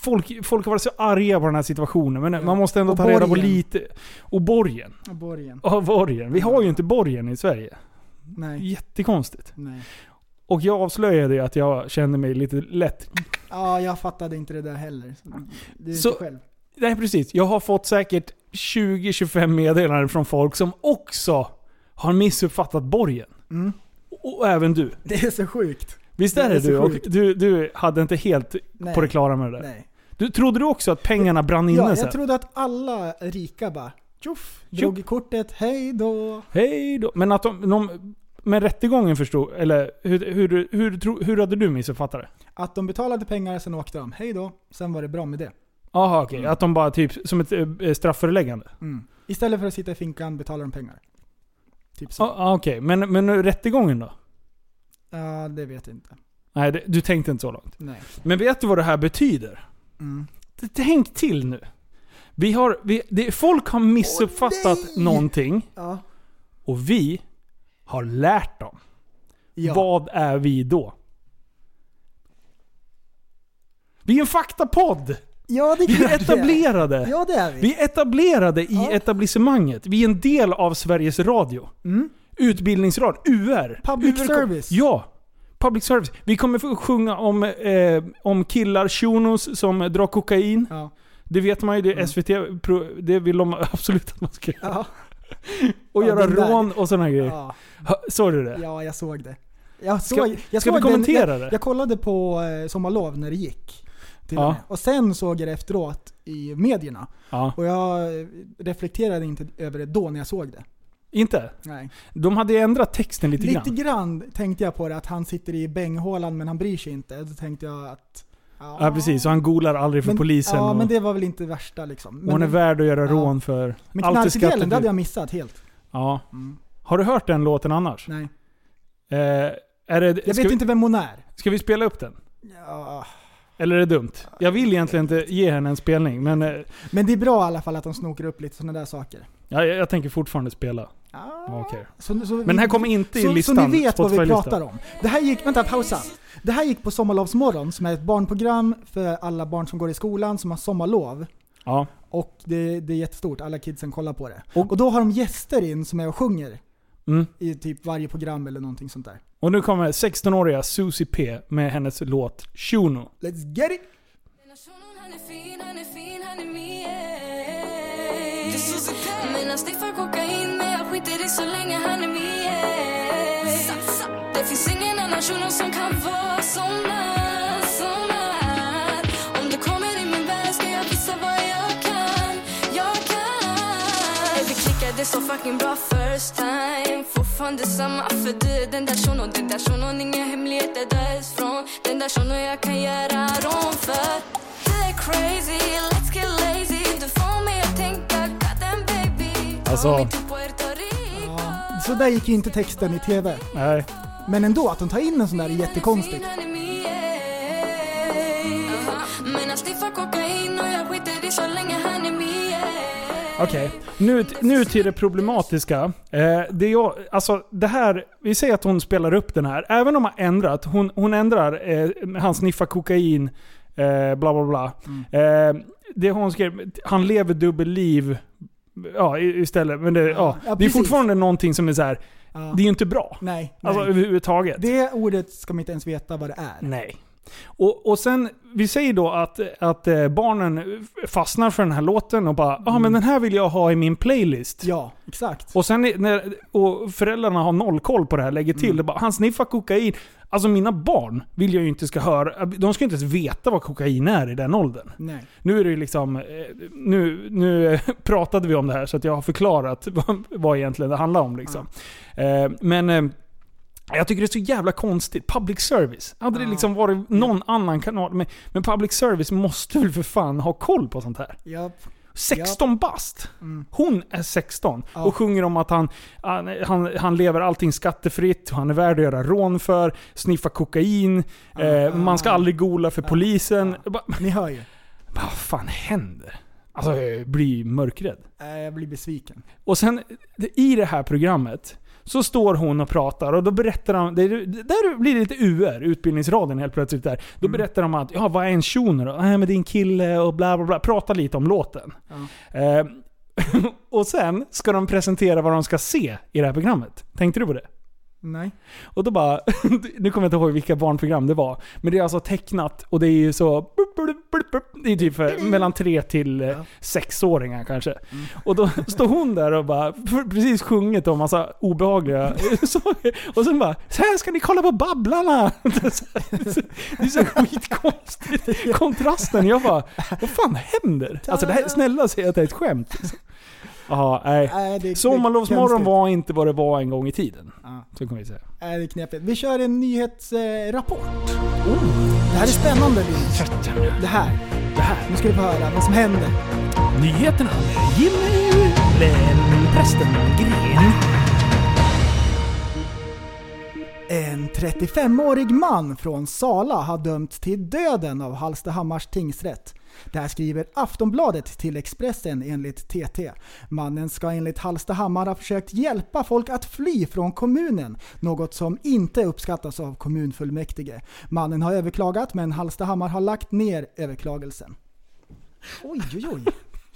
Folk, folk har varit så arga på den här situationen, men Ja. man måste ändå Och ta reda på borgen. lite. Och borgen. Och borgen. Ja, borgen. Vi har ju inte borgen i Sverige. Nej. Jättekonstigt. Nej. Och jag avslöjade ju att jag kände mig lite lätt. Ja, jag fattade inte det där heller. Det är Så- inte själv. Nej precis. Jag har fått säkert 20-25 meddelanden från folk som också har missuppfattat borgen. Mm. Och även du. Det är så sjukt. Visst Det är det du? Och du? Du hade inte helt Nej. på det klara med det där. Nej. Du, trodde du också att pengarna brann inne Ja, sen? jag trodde att alla rika bara tjoff, drog kortet, hej då. Hej då. Men att de, de med rättegången förstod, eller hur, hur, hur, hur, hade du missuppfattat det? Att de betalade pengar, sen åkte de. Hej då. Sen var det bra med det. Jaha okej, att de bara typ som ett eh, straffföreläggande? Mm. Istället för att sitta i finkan betalar de pengar. Typ så. Ja, ah, okej. Men, men rättegången då? Ja, det vet jag inte. Nej, det, du tänkte inte så långt. Nej. Men vet du vad det här betyder? Mm. Tänk till nu. Vi har, vi, det, folk har missuppfattat nej! någonting Ja. och vi har lärt dem. Ja. Vad är vi då? Vi är en faktapodd! ja, det Vi är klart det etablerade! Ja, det är vi. Vi är etablerade i Ja. etablissemanget. Vi är en del av Sveriges Radio. Mm. Utbildningsradio. UR. Public UR service. Ja. Public service. Vi kommer få sjunga om, eh, om killar, shunos, som drar kokain. Ja. Det vet man ju, det är SVT, pro- det vill de (laughs) absolut att man ska göra. Ja. Och Ja, göra rån och sådana grejer. Ja. Såg du det? ja, jag såg det. Jag Ska- såg, jag ska såg vi kommentera den, det? jag, jag kollade på eh, Sommarlov när det gick. Ja. och, sen såg jag det efteråt i medierna. Ja. Och jag eh, reflekterade inte över det då när jag såg det. Inte? Nej. De hade ändrat texten lite, Lite grann. grann tänkte jag på det, att han sitter i bänghålan men han bryr sig inte. Då tänkte jag att... Ja precis, och han golar aldrig för men, polisen. Ja, och, men det var väl inte värsta liksom. och Men, hon är värd att göra ja. rån för. men knarkdelen, det hade jag missat helt. Ja. Mm. Har du hört den låten annars? Nej. Eh, är det, Jag vet vi, inte vem hon är. ska vi spela upp den? Ja. Eller är det dumt? Jag vill egentligen inte ge henne en spelning, men eh, Men det är bra i alla fall att de snokar upp lite sådana där saker. ja, jag, jag tänker fortfarande spela. Ja. Okej. Så, så Men här kommer inte i så, listan. Så ni vet vad vi pratar om. Det här gick, vänta pausa. Det här gick på Sommarlovsmorgon som är ett barnprogram för alla barn som går i skolan som har sommarlov. Ja. Och det, det är jättestort, alla kidsen kollar på det. Och- Och, då har de gäster in som är och sjunger Mm. i typ varje program eller någonting sånt där. Och nu kommer 16-åriga Susie P med hennes låt Shuno. Let's get it! Fin, skiter i så länge han är min Det finns ingen annan shuno som kan vara som han, som han Om du kommer i min värld ska jag visa vad jag kan, jag kan Vi klickade så fucking bra first time. Fortfarande samma för du den där shunon, den där shunon Inga hemligheter därifrån Den där shunon jag kan göra rån för Du är crazy, let's get lazy. Du får mig att tänka, goddamn baby. Alltså- så där gick ju inte texten i TV. Nej. Men ändå, att de tar in en sån där är jättekonstigt. Okej, nu, nu till det problematiska. Eh, det, jag, alltså, det här, vi säger att hon spelar upp den här. Även om hon ändrat, hon, hon ändrar, eh, han sniffar kokain, eh, bla bla bla. Eh, det hon skrev, han lever dubbelliv. Ja, istället. Men det, ja, Ja, det är fortfarande någonting som är så här. Det är ju inte bra. Nej, nej. Alltså överhuvudtaget. det ordet ska man inte ens veta vad det är. Nej. Och, och sen, vi säger då att, att eh, barnen fastnar för den här låten och bara ja ah, men den här vill jag ha i min playlist. Ja, exakt. Och sen är- när, och föräldrarna har noll koll på det här, lägger till Mm. det bara, han sniffar kokain. Alltså mina barn vill jag ju inte ska höra, de ska inte ens veta vad kokain är i den åldern. Nej. Nu är det ju liksom, eh, nu, nu eh, (laughs) pratade vi om det här så att jag har förklarat (laughs) vad, vad egentligen det handlar om liksom. Eh, Men jag tycker det är så jävla konstigt. Public service. Hade det Ja. liksom varit någon annan kanal. Men, men public service måste väl för fan ha koll på sånt här. Ja, 16 bast. Mm. Hon är 16 Ja. och sjunger om att han, han, han, lever allting skattefritt, han är värd att göra rån för, sniffa kokain, eh, Ja. man ska aldrig gola för Ja. polisen. Ja. Ni hör ju. Vad fan händer? Alltså jag blir mörkrädd. Jag blir besviken. Och sen i det här programmet så står hon och pratar och då berättar de, det, där blir det lite UR, Utbildningsradion helt plötsligt där. Då berättar de att, ja vad är en shuno då? Nej men det är en kille och bla bla bla. Prata lite om låten. Eh, (laughs) och sen ska de presentera vad de ska se i det här programmet. Tänkte du på det? Nej. Och då bara, (laughs) nu kommer jag inte ihåg vilka barnprogram det var. Men det är alltså tecknat och det är ju så... Det är typ för, mellan tre till eh, sexåringar kanske. Och då står hon där och bara precis sjungit om massa obehagliga (laughs) saker. Och sen bara, så här ska ni kolla på Babblarna! (laughs) Det är så, det är så skitkonstigt. Kontrasten, jag bara, vad fan händer? Alltså det här, snälla säg att det är ett skämt. Ja, nej. Nej, det, Sommarlovsmorgon konstigt. var inte vad det var en gång i tiden. Ja. Så kan vi säga. Nej, det är knepigt. Vi kör en nyhetsrapport. Det här är spännande Linus. Det här. Det här. Nu ska vi få höra vad som händer. Nyheterna med Jimmy Prästen Gren. En 35-årig man från Sala har dömts till döden av Hallstahammars tingsrätt. Det här skriver Aftonbladet till Expressen enligt TT. Mannen ska enligt Hallstahammar ha försökt hjälpa folk att fly från kommunen, något som inte uppskattas av kommunfullmäktige. Mannen har överklagat men Hallstahammar har lagt ner överklagelsen. Oj, oj, oj.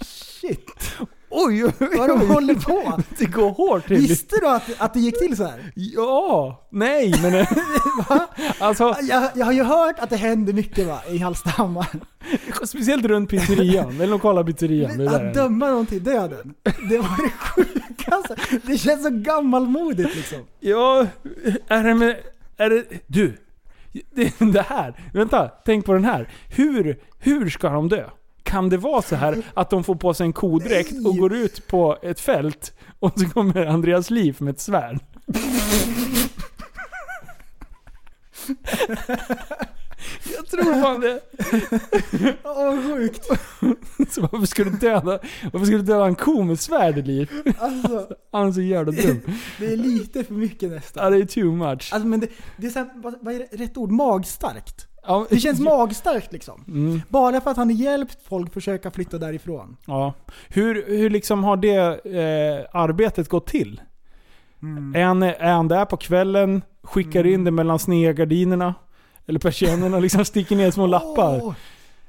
(laughs) Shit. Oj, oj, Vad de håller på. (laughs) Det går hårt till. Visste du att, att det gick till så här? Ja, nej men... (laughs) alltså, Jag, jag har ju hört att det händer mycket va, i Hallstahammar. speciellt runt pizzerian, den lokala pizzerian. Är Att döma någon till döden, det var det sjukaste. Det känns så gammalmodigt liksom. Ja, är det med... Är det... Du! Det, det här, vänta, tänk på den här. Hur, hur ska de dö? Kan det vara så här att de får på sig en kodräkt och går ut på ett fält och så kommer Andreas Liv med ett svärd? (laughs) Tror fan det. (laughs) Åh sjukt. Så varför ska du döda, varför ska du döda en ko med svärd liv? Alltså, (laughs) Han är så jävla dum. det är lite för mycket nästan. Ja, det är too much. Alltså men det, det är så här, vad, vad är rätt ord? Magstarkt. Ja, Det känns magstarkt liksom. Mm. Bara för att han har hjälpt folk försöka flytta därifrån. Ja. Hur, hur liksom har det eh, arbetet gått till? Är, han, är han där på kvällen, skickar in det mellan sneda gardinerna? Eller persiennerna liksom sticker ner små lappar?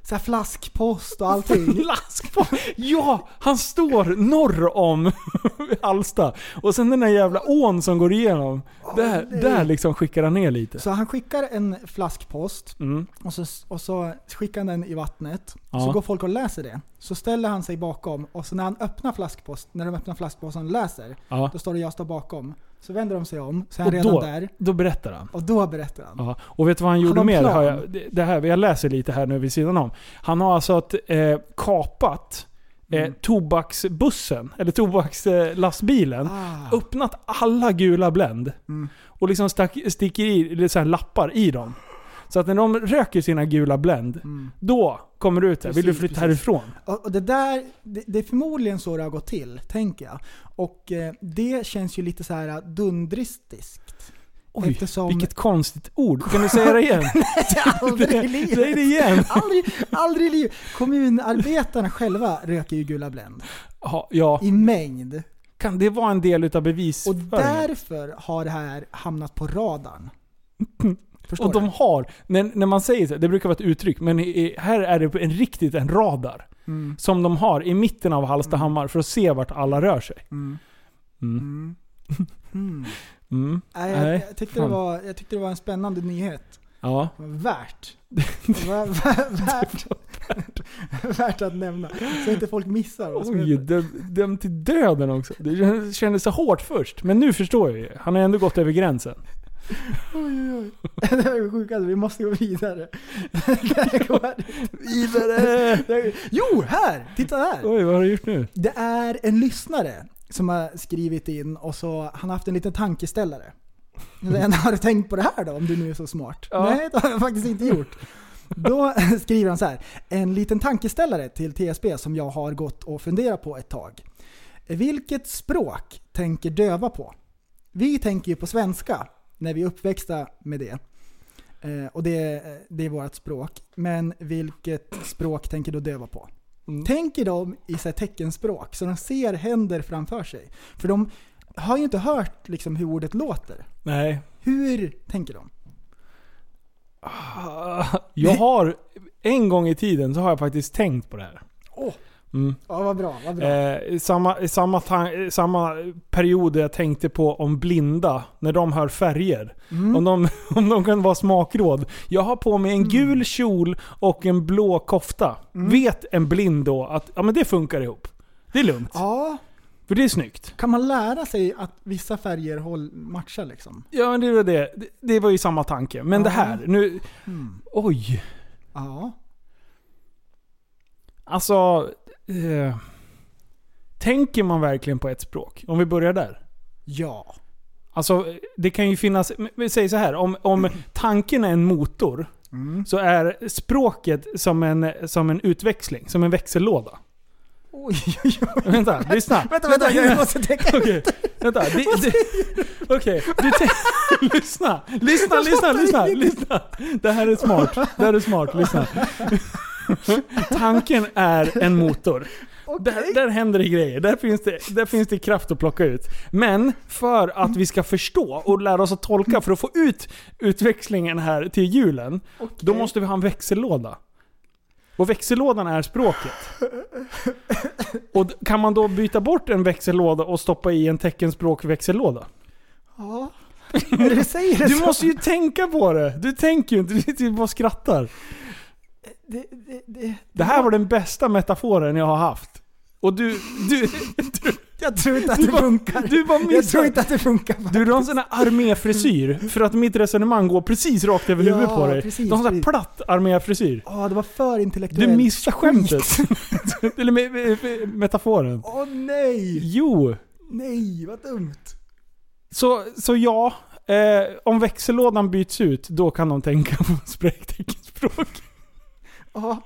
Så här flaskpost och (laughs) allting. Flask på. Ja! Han står norr om (laughs) Alsta. Och sen den där jävla ån som går igenom. där, nej. där liksom skickar han ner lite. Så han skickar en flaskpost Mm. och så, och så skickar han den i vattnet. Ja. Så går folk och läser det. Så ställer han sig bakom och så när han öppnar flaskpost, när de öppnar flaskposten och läser, Ja. då står det 'Jag står bakom'. Så vänder de sig om, så är han redan då, där. då berättar han. Och då berättar han. Ja. Och vet du vad han gjorde mer? Har jag, det- här, jag läser lite här nu vid sidan om. Han har alltså att, eh, kapat eh, Mm. tobaksbussen, eller tobakslastbilen. Ah. Öppnat alla gula Blend. Mm. Och liksom stack, sticker i så här lappar i dem. Så att när de röker sina gula Blend, Mm. då kommer det ut där. Vill du flytta precis. härifrån? Och, och det där, det, det är förmodligen så det har gått till, tänker jag. Och eh, det känns ju lite så här dundristiskt. Oj, Eftersom- vilket konstigt ord. Kan du säga det igen? (laughs) aldrig i livet. Säg det igen! Aldrig, aldrig i livet. Kommunarbetarna själva röker ju gula Blend. Ja, ja. I mängd. Kan det vara en del utav Och bevisföringen? därför har det här hamnat på radarn. (laughs) Förstår Och de du? har, när, när man säger så, det brukar vara ett uttryck, men i, här är det en, riktigt en radar. Mm. Som de har i mitten av Hallstahammar för att se vart alla rör sig. Mm. Mm. Mm. (laughs) Mm. Mm. Nej, jag, jag, tyckte det var, jag tyckte det var en spännande nyhet. Ja. Värt. (laughs) Värt, (laughs) värt att nämna. Så inte folk missar Oj, händer. döm, döm till döden också. Det kändes så hårt först, men nu förstår jag ju. Han har ändå gått över gränsen. Oj, oj, oj. (laughs) Det här är sjukt, vi måste gå vidare. Det här går- Vidare! det (laughs) Jo, här! Titta här! Oj, vad har du gjort nu? Det är en lyssnare som har skrivit in och så han har haft en liten tankeställare. Men har du tänkt på det här då, om du nu är så smart? Ja. Nej, det har jag faktiskt inte gjort. Då (laughs) skriver han så här. En liten tankeställare till TSB som jag har gått och funderat på ett tag. Vilket språk tänker döva på? Vi tänker ju på svenska när vi är uppväxta med det. Eh, och det, det är vårt språk. Men vilket språk tänker du döva på? Tänker de i så här teckenspråk, så de ser händer framför sig. För de har ju inte hört liksom hur ordet låter. Nej. Hur tänker de? Jag har, en gång i tiden så har jag faktiskt tänkt på det här. Mm. Ja, vad bra. Vad bra. Eh, samma, samma, samma period jag tänkte på om blinda, när de hör färger. Mm. Om, de, (laughs) om de kan vara smakråd. Jag har på mig en gul kjol och en blå kofta. Mm. Vet en blind då att ja, men det funkar ihop. Det är lugnt. Ja, För det är snyggt. kan man lära sig att vissa färger håll, matchar liksom? Ja, det var det. Det, det var ju samma tanke. Men det här, nu... Oj. Ja. Alltså... Eh, tänker man verkligen på ett språk? Om vi börjar där. Ja. Alltså, det kan ju finnas... Vi säger så här, om, om tanken är en motor, så är språket som en, som en utväxling, som en växellåda. Oj, oj, oj. Vänta, lyssna. Vänta, vänta, jag måste tänka. (laughs) Okej, vänta. Det, det, Okej, tänk- (laughs) lyssna. Lyssna, lyssna, lyssna, lyssna. Det här är smart. Det här är smart, lyssna. (laughs) Tanken är en motor. Där, där händer det grejer. Där finns det, där finns det kraft att plocka ut. Men för att vi ska förstå och lära oss att tolka, för att få ut utväxlingen här till julen, då måste vi ha en växellåda. Och växellådan är språket. Och kan man då byta bort en växellåda och stoppa i en teckenspråk-växellåda? Ja. Du säger det Du måste ju tänka på det! Du tänker ju inte, du bara skrattar. Det, det, det, Det här var den bästa metaforen jag har haft. Och du, du, (laughs) du, jag tror inte att det bara- funkar. du bara jag tror inte att det funkar. Du har en sån här arméfrisyr, för att mitt resonemang går precis rakt över Ja, huvudet på dig. precis, du har en sån här platt arméfrisyr. Ja, det var för intellektuellt. Du missar skämtet. (laughs) Eller med, med, med metaforen. Åh nej! Jo. Nej, vad dumt. Så, så ja, eh, om växellådan byts ut, då kan de tänka på spräkteckenspråk. Ja.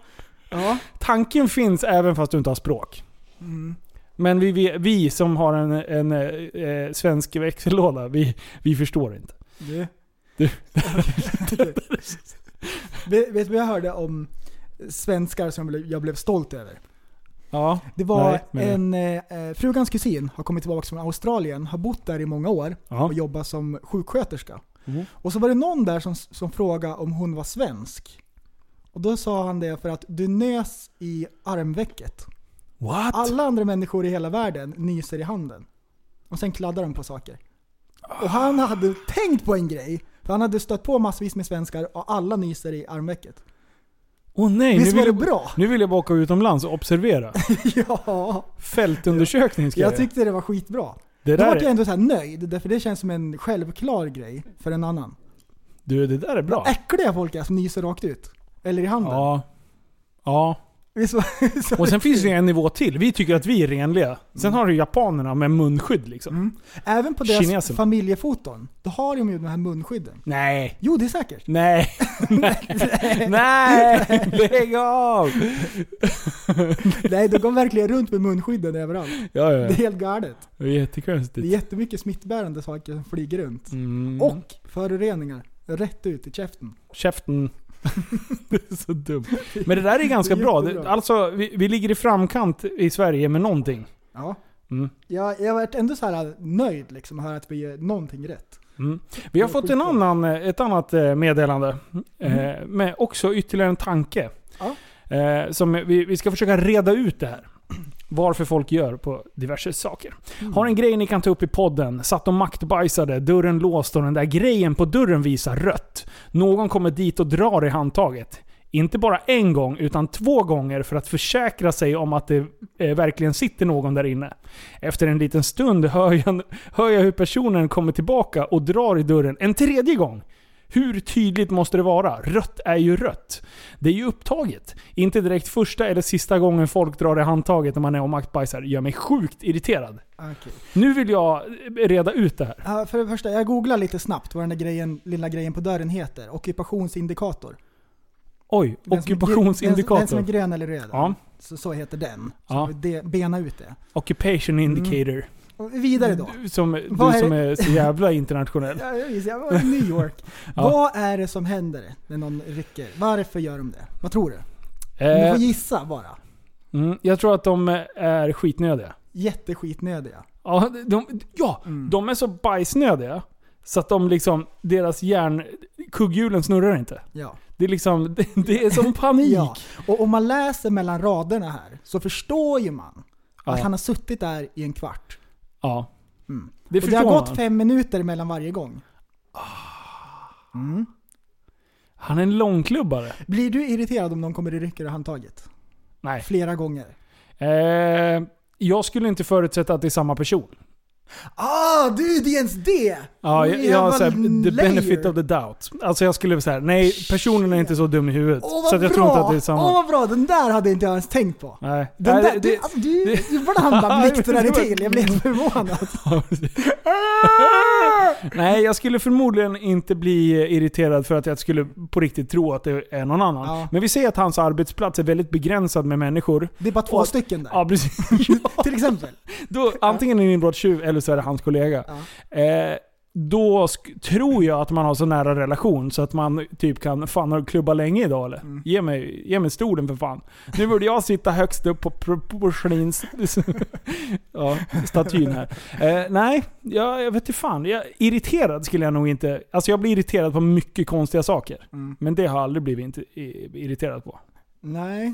Ja. Tanken finns även fast du inte har språk. Mm. Men vi, vi, vi som har en, en eh, svensk växellåda, vi, vi förstår inte. Det. Du. (laughs) vet, du vad jag hörde om svenskar som jag blev- stolt över? Ja, Det var Nej, en, eh, frugans kusin har kommit tillbaka från Australien, har bott där i många år Ja. och jobbat som sjuksköterska. Mm. Och så var det någon där som, som frågade om hon var svensk. Och då sa han det för att du nös i armvecket. What? Alla andra människor i hela världen nyser i handen. Och sen kladdar de på saker. Och han hade tänkt på en grej. För han hade stött på massvis med svenskar och alla nyser i armvecket. Åh nej, nu Visst vill, var det jag, bra? nu vill jag bara åka utomlands och observera. (laughs) ja, Fältundersökning ska jag, jag tyckte det var skitbra. Det Då där var jag är, ändå så här nöjd, därför det känns som en självklar grej för en annan. du, det där är bra. Vad äckliga folk är som nyser rakt ut. Eller i handen. Ja. Ja. Visst var- (laughs) så- Och sen finns det ju en nivå till. Vi tycker att vi är renliga. Sen har du japanerna med munskydd liksom. Mm. Även på deras Kineserna. familjefoton, då har de ju de här munskydden. Nej. Jo, det är säkert. Nej. (laughs) Nej. (laughs) Nej. Lägg av. Nej, de går verkligen runt med munskydden överallt. Ja, Det är ja. helt galet. Det är Det är jättekonstigt. jättemycket smittbärande saker som flyger runt. Mm. Och föroreningar. Rätt ut i käften. Käften. (laughs) det är så dumt. Men det där är ganska är bra. Det, alltså, vi, vi ligger i framkant i Sverige med någonting. Ja. Mm. Jag, jag har varit ändå så här nöjd liksom, höra att vi gör någonting rätt. Mm. Vi har fått en annan, eh, ett annat eh, meddelande. Eh, med också ytterligare en tanke. Ja. Eh, som vi, vi ska försöka reda ut det här. Varför folk gör på diverse saker. Har en grej ni kan ta upp i podden. Satt och maktbajsade, dörren låst och den där grejen på dörren visar rött. Någon kommer dit och drar i handtaget. Inte bara en gång, utan två gånger för att försäkra sig om att det eh, verkligen sitter någon där inne. Efter en liten stund hör jag, hör jag hur personen kommer tillbaka och drar i dörren en tredje gång. Hur tydligt måste det vara? Rött är ju rött. Det är ju upptaget. Inte direkt första eller sista gången folk drar i handtaget när man är och maktbajsar. Gör mig sjukt irriterad. Okej. Nu vill jag reda ut det här. Ja, för det första, jag googlar lite snabbt vad den där grejen, lilla grejen på dörren heter. Ockupationsindikator. Oj, Den som är gre- Den, som ockupationsindikator. är grön eller röd. Ja. Så, så heter den. Så Ja. vi bena ut det. Occupation indicator. Och vidare då. Du som, du är som är så jävla internationell. (laughs) Ja, jag visste, jag var i New York. (laughs) Ja. Vad är det som händer när någon rycker? Varför gör de det? Vad tror du? Om du Eh, får gissa bara. Mm, jag tror att de är skitnödiga. Jätteskitnödiga. Ja, de, ja, Mm. de är så bajsnödiga. Så att de liksom, deras hjärn, kugghjulen snurrar inte. Ja. Det är liksom, (laughs) det, det är som panik. ja. Och om man läser mellan raderna här så förstår ju man att Ja. han har suttit där i en kvart. Ja. Mm. Det och det har gått man. fem minuter mellan varje gång. Mm. Han är en långklubbare. Blir du irriterad om någon kommer i rycker och handtaget? Nej. Flera gånger. Eh, jag skulle inte förutsätta att det är samma person. Ah, du det är ens det! Ja, jag, jag såhär, the benefit of the doubt. Alltså jag skulle säga nej, personen är inte så dum i huvudet. Åh vad så att jag bra! tror inte att det är samma. Åh vad bra, den där hade inte jag ens tänkt på. nej. Den nej, där, det- du, det- alltså, du, ibland bara blixtrar det till. Jag blev förvånad. (laughs) Nej, jag skulle förmodligen inte bli irriterad för att jag skulle på riktigt tro att det är någon annan. Ja. Men vi ser att hans arbetsplats är väldigt begränsad med människor. Det är bara två Och- stycken där. Ja, precis. (laughs) Till exempel. Då, antingen är det en inbrottstjuv eller så är det hans kollega. Eh, då tror jag att man har så nära relation så att man typ kan fan har du klubba länge idag eller? Mm. Ge, mig, ge mig stolen för fan. Nu borde jag sitta högst upp på porslins... (laughs) ja, statyn här. Eh, nej, jag, jag vet inte fan. Jag, irriterad skulle jag nog inte... Alltså jag blir irriterad på mycket konstiga saker. Mm. Men det har jag aldrig blivit irriterad på. Nej.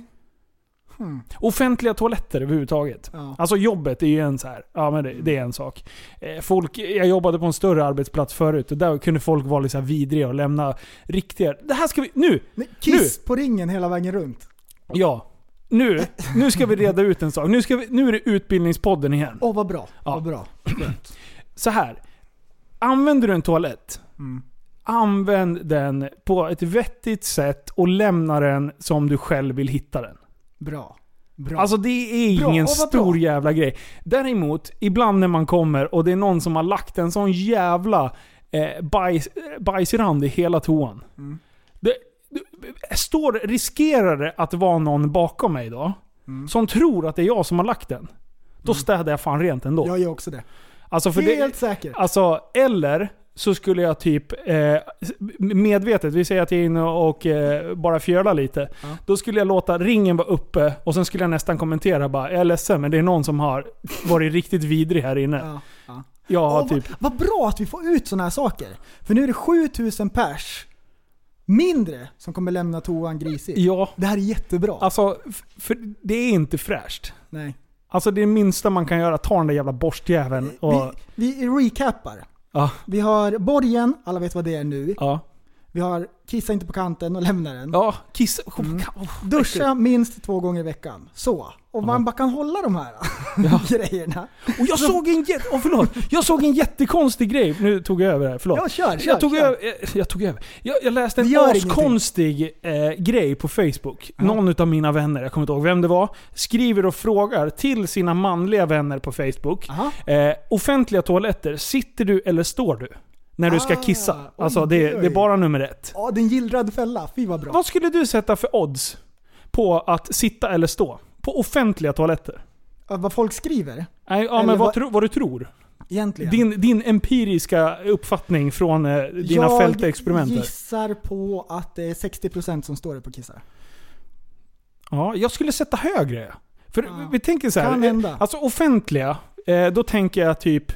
Hmm. Offentliga toaletter överhuvudtaget. Ja. Alltså jobbet är ju en så här, ja men det, det är en sak. Eh, Folk, jag jobbade på en större arbetsplats förut och där kunde folk vara lite så vidriga och lämna riktiga... Det här ska vi... Nu! Nej, Kiss på ringen hela vägen runt. Ja. Nu, nu ska vi reda ut en sak. Nu, ska vi, nu är det Utbildningspodden igen. Åh vad bra. Ja. Vad bra. Så här. Använder du en toalett, Mm. använd den på ett vettigt sätt och lämna den som du själv vill hitta den. Bra. Bra. Alltså det är Bra, ingen stor bra. jävla grej. Däremot, ibland när man kommer och det är någon som har lagt en sån jävla eh, bajs, eh, bajsrand i hela toan. Mm. Det, det, står, riskerar det att vara någon bakom mig då, Mm. som tror att det är jag som har lagt den. Då städar jag fan rent ändå. jag gör också det. Alltså för Helt det, säkert. Alltså, eller så skulle jag typ eh, medvetet, vi säger att jag är inne och eh, bara fjölar lite. Ja. Då skulle jag låta ringen vara uppe och sen skulle jag nästan kommentera bara, jag är ledsen men det är någon som har varit riktigt vidrig här inne. Ja, ja. Åh, typ... vad, vad bra att vi får ut sådana här saker. För nu är det 7000 pers mindre som kommer lämna toan grisig. Ja, Det här är jättebra. alltså, för det är inte fräscht. Nej. Alltså det minsta man kan göra, ta den där jävla borstjäveln och... Vi, vi recappar. Ja, Vi har borgen, alla vet vad det är nu. ja. Vi har kissa inte på kanten och lämna den. Ja, kissa... Mm. Oh, Duscha minst två gånger i veckan. Så. Och man bara kan hålla de här (laughs) grejerna. Och jag såg en jätte... Oh, förlåt. Jag såg en jättekonstig grej. Nu tog jag över här, förlåt. Ja, kör, kör. jag, tog kör. över, jag, jag tog över. Jag, jag läste en Det askonstig eh, grej på Facebook. Någon av mina vänner, jag kommer inte ihåg vem det var, skriver och frågar till sina manliga vänner på Facebook. Eh, offentliga toaletter, sitter du eller står du? När du ska Ah, kissa. oj, Alltså det, oj. det är bara nummer ett. Ja, det är en gillrad fälla. Fy vad bra. Vad skulle du sätta för odds på att sitta eller stå? På offentliga toaletter? Ja, Vad folk skriver, Nej, ja, Eller men vad, vad- tro, vad du tror? egentligen. Din, din empiriska uppfattning från eh, dina jag fältexperimenter. gissar på att det är 60% som står det på kissar. Ja, jag skulle sätta högre. För Ja. vi tänker så här. Kan eh, hända. Alltså offentliga, eh, då tänker jag typ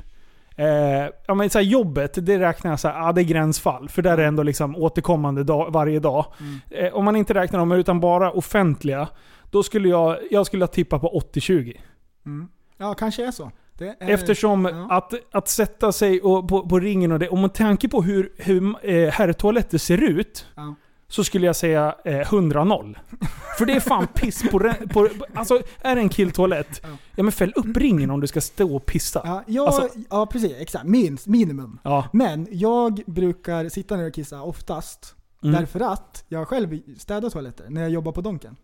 Eh, ja, men så jobbet, det räknar jag så här, ja, det är gränsfall. För där är det ändå liksom återkommande dag, varje dag. Mm. Eh, om man inte räknar dem utan bara offentliga, då skulle jag, jag skulle tippa på 80-20. Mm. Ja, kanske är så. Är, Eftersom ja. att, att sätta sig och, på, på ringen och det, om man tänker på hur, hur eh, herrtoaletter ser ut, Ja. så skulle jag säga eh, 100-0. (laughs) För det är fan piss på, re- på Alltså, är det en killtoalett, Ja. ja men fäll upp ringen om du ska stå och pissa. Ja, jag, Alltså- ja, precis. Exakt. Minst, minimum. Ja. Men jag brukar sitta ner och kissa oftast. Mm. Därför att jag själv städar toaletter när jag jobbar på Donken.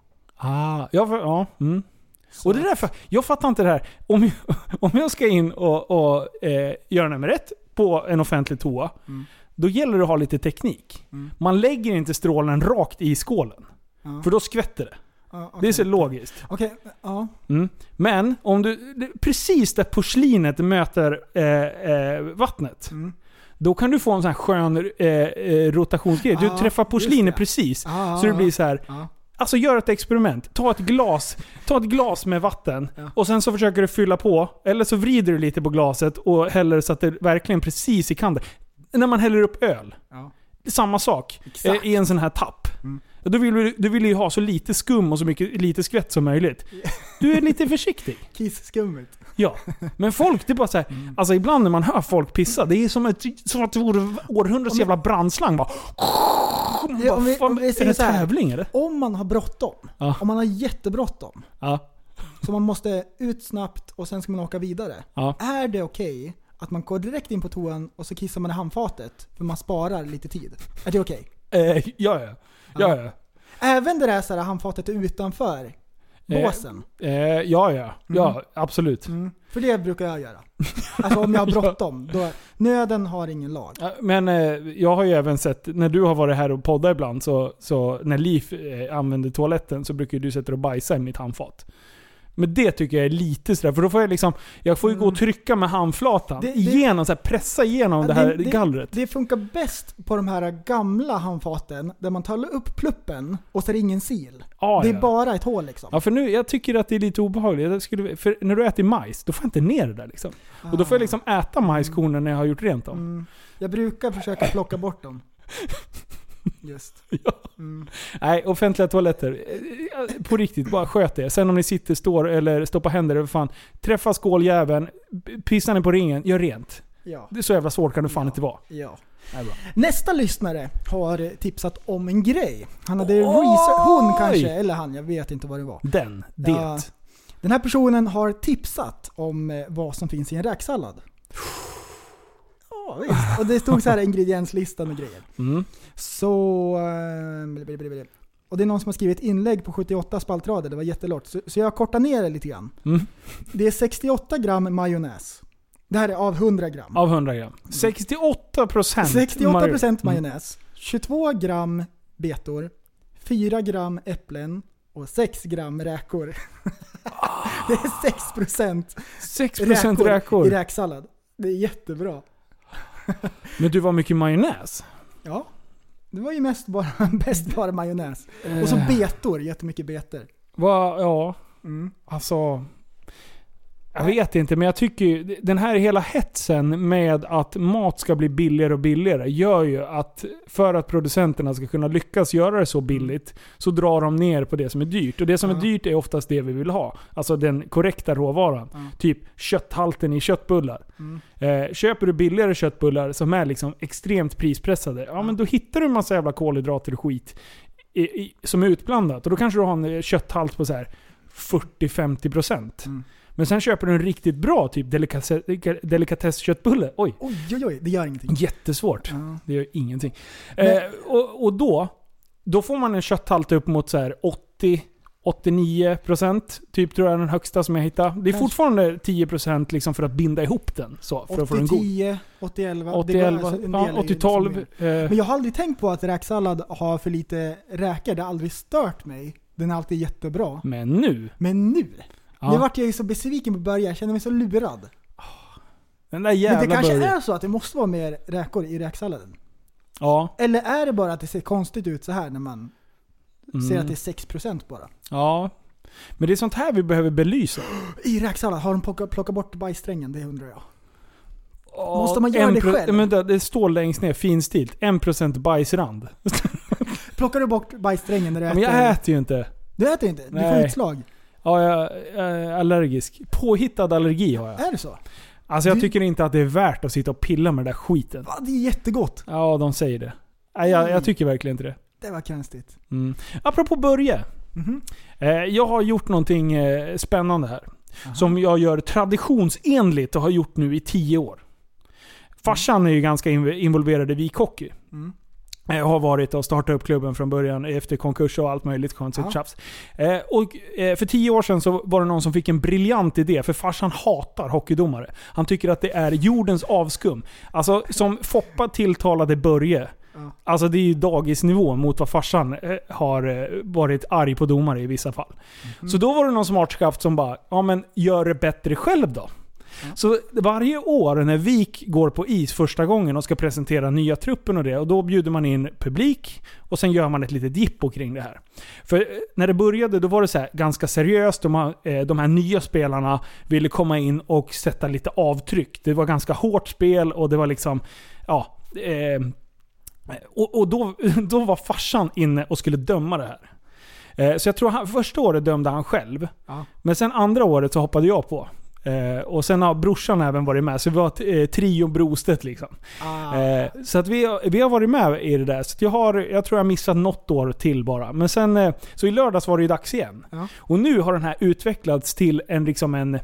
Ah, ja, för, ja. Mm. Så- Och det är därför, jag fattar inte det här. Om jag, (laughs) om jag ska in och, och eh, göra nummer ett på en offentlig toa, Mm. då gäller det att ha lite teknik. Mm. Man lägger inte strålen rakt i skålen. Ja. För då skvätter det. Ja, okej. Det är så logiskt. Okej, ja. Mm. Men om du, precis där porslinet möter eh, eh, vattnet, Mm. då kan du få en sån här skön eh, eh, rotationsgrej. Du träffar porslinet precis. Ja, Så det blir så här. ja. Alltså gör ett experiment. Ta ett glas, ta ett glas med vatten och sen så försöker du fylla på. Eller så vrider du lite på glaset och häller så att det verkligen precis i kanten. När man häller upp öl. Ja. Samma sak Exakt. Mm. eh, i en sån här tapp. Ja, Då vill, du, du vill ju ha så lite skum och så mycket, lite skvätt som möjligt. Du är lite försiktig. (laughs) Kissskummet. Ja. Men folk, det är bara så här, Mm. Alltså ibland när man hör folk pissa, det är som, ett, som att det vore århundradets jävla brandslang. Bara, Ja, om vi- om vi är det här. tävling eller? Om man har bråttom, Ja. om man har jättebråttom, Ja. så man måste ut snabbt och sen ska man åka vidare. Ja. Är det okej att man går direkt in på toan och så kissar man i handfatet för man sparar lite tid? Är det okej? Eh, ja, ja. Ja, ja. Även det där så här handfatet utanför båsen? Eh, ja, ja. Ja, absolut. Mm. För det brukar jag göra. Alltså om jag har (laughs) bråttom. Då, nöden har ingen lag. Ja, Men eh, jag har ju även sett, när du har varit här och poddat ibland, så, så när Liv eh, använder toaletten så brukar ju du sätta dig och bajsa i mitt handfat. Men det tycker jag är lite sådär, för då får jag liksom, jag får ju gå och trycka med handflatan Mm. Det- det- igenom, så här, pressa igenom det här gallret. Det funkar bäst på de här gamla handfaten där man tar upp pluppen och så är det ingen sil. Ja, det är ja. bara ett hål liksom. Ja, för nu, jag tycker att det är lite obehagligt. Jag skulle, för när du äter majs, då får jag inte ner det där liksom. Och då får jag liksom äta majskornen när jag har gjort rent dem. Mm. Jag brukar försöka plocka bort dem. (laughs) Just. (laughs) Ja. Mm. Nej, offentliga toaletter. eh, På riktigt, bara sköt det. Sen om ni sitter, står eller stoppar händer över fan. Träffa skåljäveln, pissar ni på ringen, gör rent. Ja. Det är så jävla svårt kan det fan inte vara. ja. Nästa lyssnare har tipsat om en grej. Han hade Oj! research, hon kanske, eller han, jag vet inte vad det var. Den, det. Ja. Den här personen har tipsat om eh, vad som finns i en räksallad. Ja, visst. Och det stod så här ingredienslistan och grejer. Mm. Så... eh. Och det är någon som har skrivit inlägg på 78 spaltrader, det var jättelångt. Så, så jag kortar ner det lite grann. Mm. Det är 68 gram majonnäs. Det här är av 100 gram. Av 100 gram. 68 procent. 68% majonnäs, 22 gram betor, 4 gram äpplen och 6 gram räkor. (laughs) det är 6% 6 procent räkor. i räksallad. Det är jättebra. (laughs) Men du, var mycket majonnäs? Ja, det var ju mest bara, (laughs) bäst bara majonnäs. Och så Eh. betor, jättemycket betor. Va, ja, Mm. alltså... Jag vet inte, men jag tycker ju, den här hela hetsen med att mat ska bli billigare och billigare gör ju att för att producenterna ska kunna lyckas göra det så billigt så drar de ner på det som är dyrt. Och det som är dyrt är oftast det vi vill ha. Alltså den korrekta råvaran. Ja. Typ kötthalten i köttbullar. Mm. Eh, köper du billigare köttbullar som är liksom extremt prispressade, ja men då hittar du en massa jävla kolhydrater och skit i, i, som är utblandat. Och då kanske du har en kötthalt på så här 40-50%. Mm. Men sen köper du en riktigt bra typ delikatess- delikatessköttbulle. Oj, Oj, oj, oj, det gör ingenting. jättesvårt. Ja. Det gör ingenting. Men- Eh, och, och då, då får man en kötthalt upp mot så här 80 89% typ tror jag är den högsta som jag hittade. Det är Kanske. fortfarande 10% liksom för att binda ihop den. Så, för att få den god. 80-10, 80-11. 80 det går 11, alltså en ja, del är ju 80 12. liksom Eh, mer. Men jag har aldrig tänkt på att räksallad har för lite räkor. Det har aldrig stört mig. Den är alltid jättebra. men nu. Men nu, Ja, nu vart jag ju så besviken på början. Jag känner mig så lurad. den där jävla Men det kanske burgern. är så att det måste vara mer räkor i räksalladen. Ja. Eller är det bara att det ser konstigt ut så här när man Mm. ser att det är 6% bara? Ja. Men det är sånt här vi behöver belysa. I räksallad, har de plockat, plockat bort bajssträngen? Det undrar jag. Måste man göra det själv? Men det, det står längst ner finstilt. 1% bajsrand. (laughs) Plockar du bort bajssträngen när du äter? men jag äter ju inte. Du äter inte? Du får Nej. utslag? Ja, jag, är allergisk. Påhittad allergi har jag. Är det så? Alltså jag Du- tycker inte att det är värt att sitta och pilla med den där skiten. Va, det är jättegott. Ja, de säger det. Nej, jag, Mm. jag tycker verkligen inte det. Det var konstigt. Mm. Apropå Börje. Mhm. Eh, jag har gjort någonting eh, spännande här. Som jag gör traditionsenligt och har gjort nu i tio år. Farsan är ju ganska inv- involverad i vikhockey. Mm. Jag har varit och startat upp klubben från början efter konkurs och allt möjligt konstigt Ja. tjafs. Eh, och eh, för tio år sedan så var det någon som fick en briljant idé, för farsan hatar hockeydomare. Han tycker att det är jordens avskum. Alltså som Foppa tilltalade Börje. Ja. Alltså det är ju dagisnivå mot vad farsan eh, har eh, varit arg på domare i vissa fall. Mhm. Så då var det någon smartskaft som bara, ja men gör det bättre själv då. Så varje år när VIK går på is första gången och ska presentera nya truppen och det, och då bjuder man in publik och sen gör man ett litet jippo kring det här. För eh, när det började då var det så här ganska seriöst. De, här- eh, de här nya spelarna ville komma in och sätta lite avtryck. Det var ganska hårt spel och det var liksom, ja. Eh, och och då, (laughs) då var farsan inne och skulle döma det här. Eh, Så jag tror han, första året dömde han själv. Ja. Men sen andra året så hoppade jag på. Eh, och sen har brorsan även varit med, så vi var eh, trio Brostedt liksom. Ah. Eh, så att vi, vi har varit med i det där. Så jag, har, jag tror jag har missat något år till bara. Men sen, eh, så i lördags var det ju dags igen. Ja. Och nu har den här utvecklats till en, liksom en,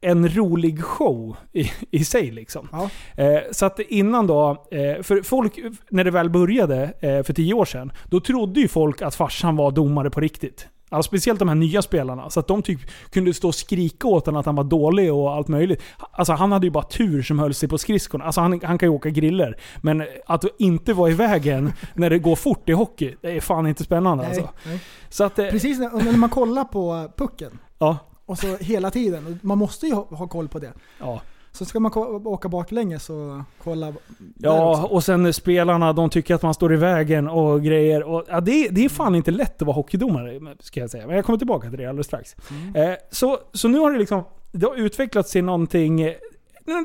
en rolig show i, i sig. Liksom. Ja. Eh, så att innan då, eh, för folk, när det väl började eh, för tio år sedan, då trodde ju folk att farsan var domare på riktigt. Alltså speciellt de här nya spelarna. Så att de typ kunde stå och skrika åt honom att han var dålig och allt möjligt. Alltså han hade ju bara tur som höll sig på skridskorna. Alltså han, han kan ju åka griller. Men att inte vara i vägen (laughs) när det går fort i hockey, det är fan inte spännande Nej, alltså. nej. Så att, eh, Precis när, när man kollar på pucken, ja, och så hela tiden, man måste ju ha, ha koll på det. ja. Så ska man åka baklänges så kolla Ja, och sen spelarna, de tycker att man står i vägen och grejer. Och, ja, det, det är fan inte lätt att vara hockeydomare, ska jag säga. Men jag kommer tillbaka till det alldeles strax. Eh, så, så nu har det liksom det har utvecklats till någonting, eh,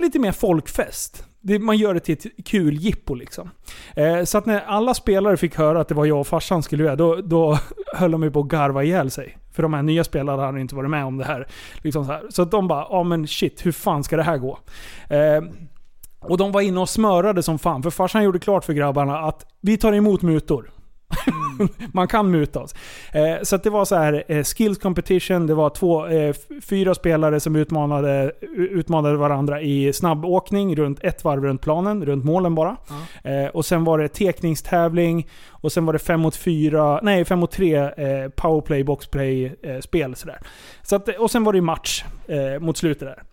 lite mer folkfest. Det, man gör det till ett kul jippo liksom. Eh, så att när alla spelare fick höra att det var jag och farsan skulle göra, då, då (laughs) höll de ju på att garva ihjäl sig. För de här nya spelarna hade inte varit med om det här. Liksom så, här. så att de bara, ja men shit, hur fan ska det här gå? Eh, och de var inne och smörade som fan, för farsan gjorde klart för grabbarna att vi tar emot mutor. (laughs) Man kan muta oss. Eh, så det var så här eh, skills competition, det var två, eh, fyra spelare som utmanade, utmanade varandra i snabbåkning runt ett varv runt planen, runt målen bara. Eh, och sen var det tekningstävling, och sen var det 5 mot 4, nej 5 mot 3 eh, powerplay, boxplay eh, spel sådär. Så att, och sen var det match mot slutet där.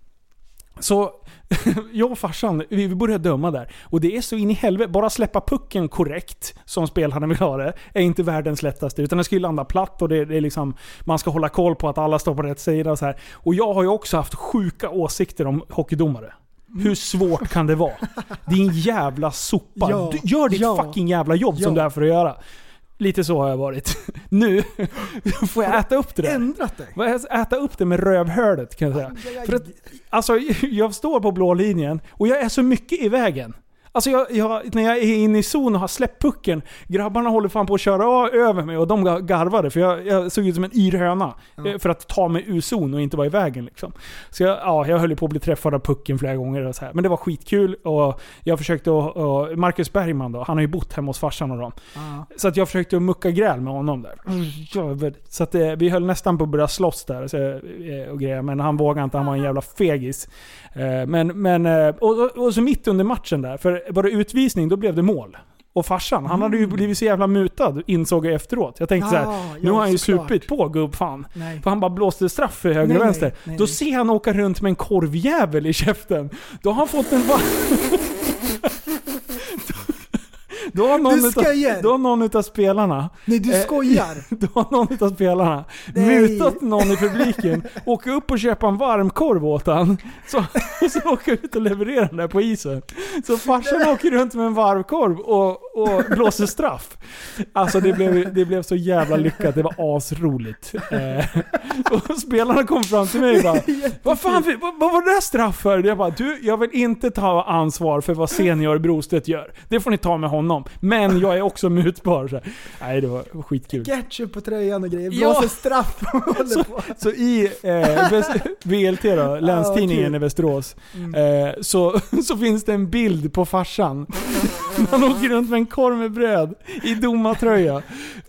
Så (laughs) jag och farsan, vi började döma där. Och det är så in i helvete. Bara släppa pucken korrekt, som spelarna vill ha det, är inte världens lättaste. Utan den ska ju landa platt och det, är liksom, man ska hålla koll på att alla står på rätt sida. Och, så här. och jag har ju också haft sjuka åsikter om hockeydomare. Hur svårt kan det vara? Din jävla sopa. Ja, Du, gör ditt ja, fucking jävla jobb som ja. du är för att göra. Lite så har jag varit. (laughs) Nu får jag äta upp det där. Ändrat dig? Vad jag äta upp det med rövhålet kan jag säga. För att, alltså, jag står på blå linjen och jag är så mycket i vägen. Alltså jag, jag, när jag är inne i zon och har släppt pucken, grabbarna håller fan på att köra över mig och de gar- garvade för jag, jag såg ut som en yr höna. eh, För att ta mig ur zon och inte vara i vägen liksom. Så jag, ja, jag höll på att bli träffad av pucken flera gånger och så här. Men det var skitkul och jag försökte att, och Marcus Bergman då, han har ju bott hemma hos farsan och dem. Ja. Så att jag försökte att mucka gräl med honom där. Jävel. Så att eh, vi höll nästan på att börja slåss där eh, och grejer. Men han vågade inte, han var en jävla fegis. Men, men, och, och så mitt under matchen där, för var det utvisning då blev det mål. Och farsan, han hade ju blivit så jävla mutad insåg jag efteråt. Jag tänkte så Ja, här, nu har han ju supit på gubbfan. Nej. För han bara blåste straff för höger Nej, och vänster. nej, Då nej. ser han åka runt med en korvjävel i käften. Då har han fått en... (laughs) Då har någon Du utav, då har någon utav spelarna Nej, du Eh, skojar! (laughs) då har någon av spelarna Nej. mutat någon i publiken, åka upp och köpa en varmkorv åt han. Så, och så åka ut och leverera den där på isen. Så farsan åker runt med en varmkorv och, och blåser straff. Alltså det blev, det blev så jävla lyckat, det var asroligt. Eh, och spelarna kom fram till mig och bara (laughs) Vad fan, vad, vad var det där straff för? Jag bara du, jag vill inte ta ansvar för vad senior Brostedt gör. Det får ni ta med honom. Men jag är också mutbar. Så här. Nej det var skitkul. Ketchup på tröjan och grejer, Ja. blåser straff och (laughs) håller på. Så i eh, VLT då, Länstidningen kul. i Västerås, eh, så, (laughs) så finns det en bild på farsan. (laughs) (laughs) Han åker runt med en korv med bröd i domartröja.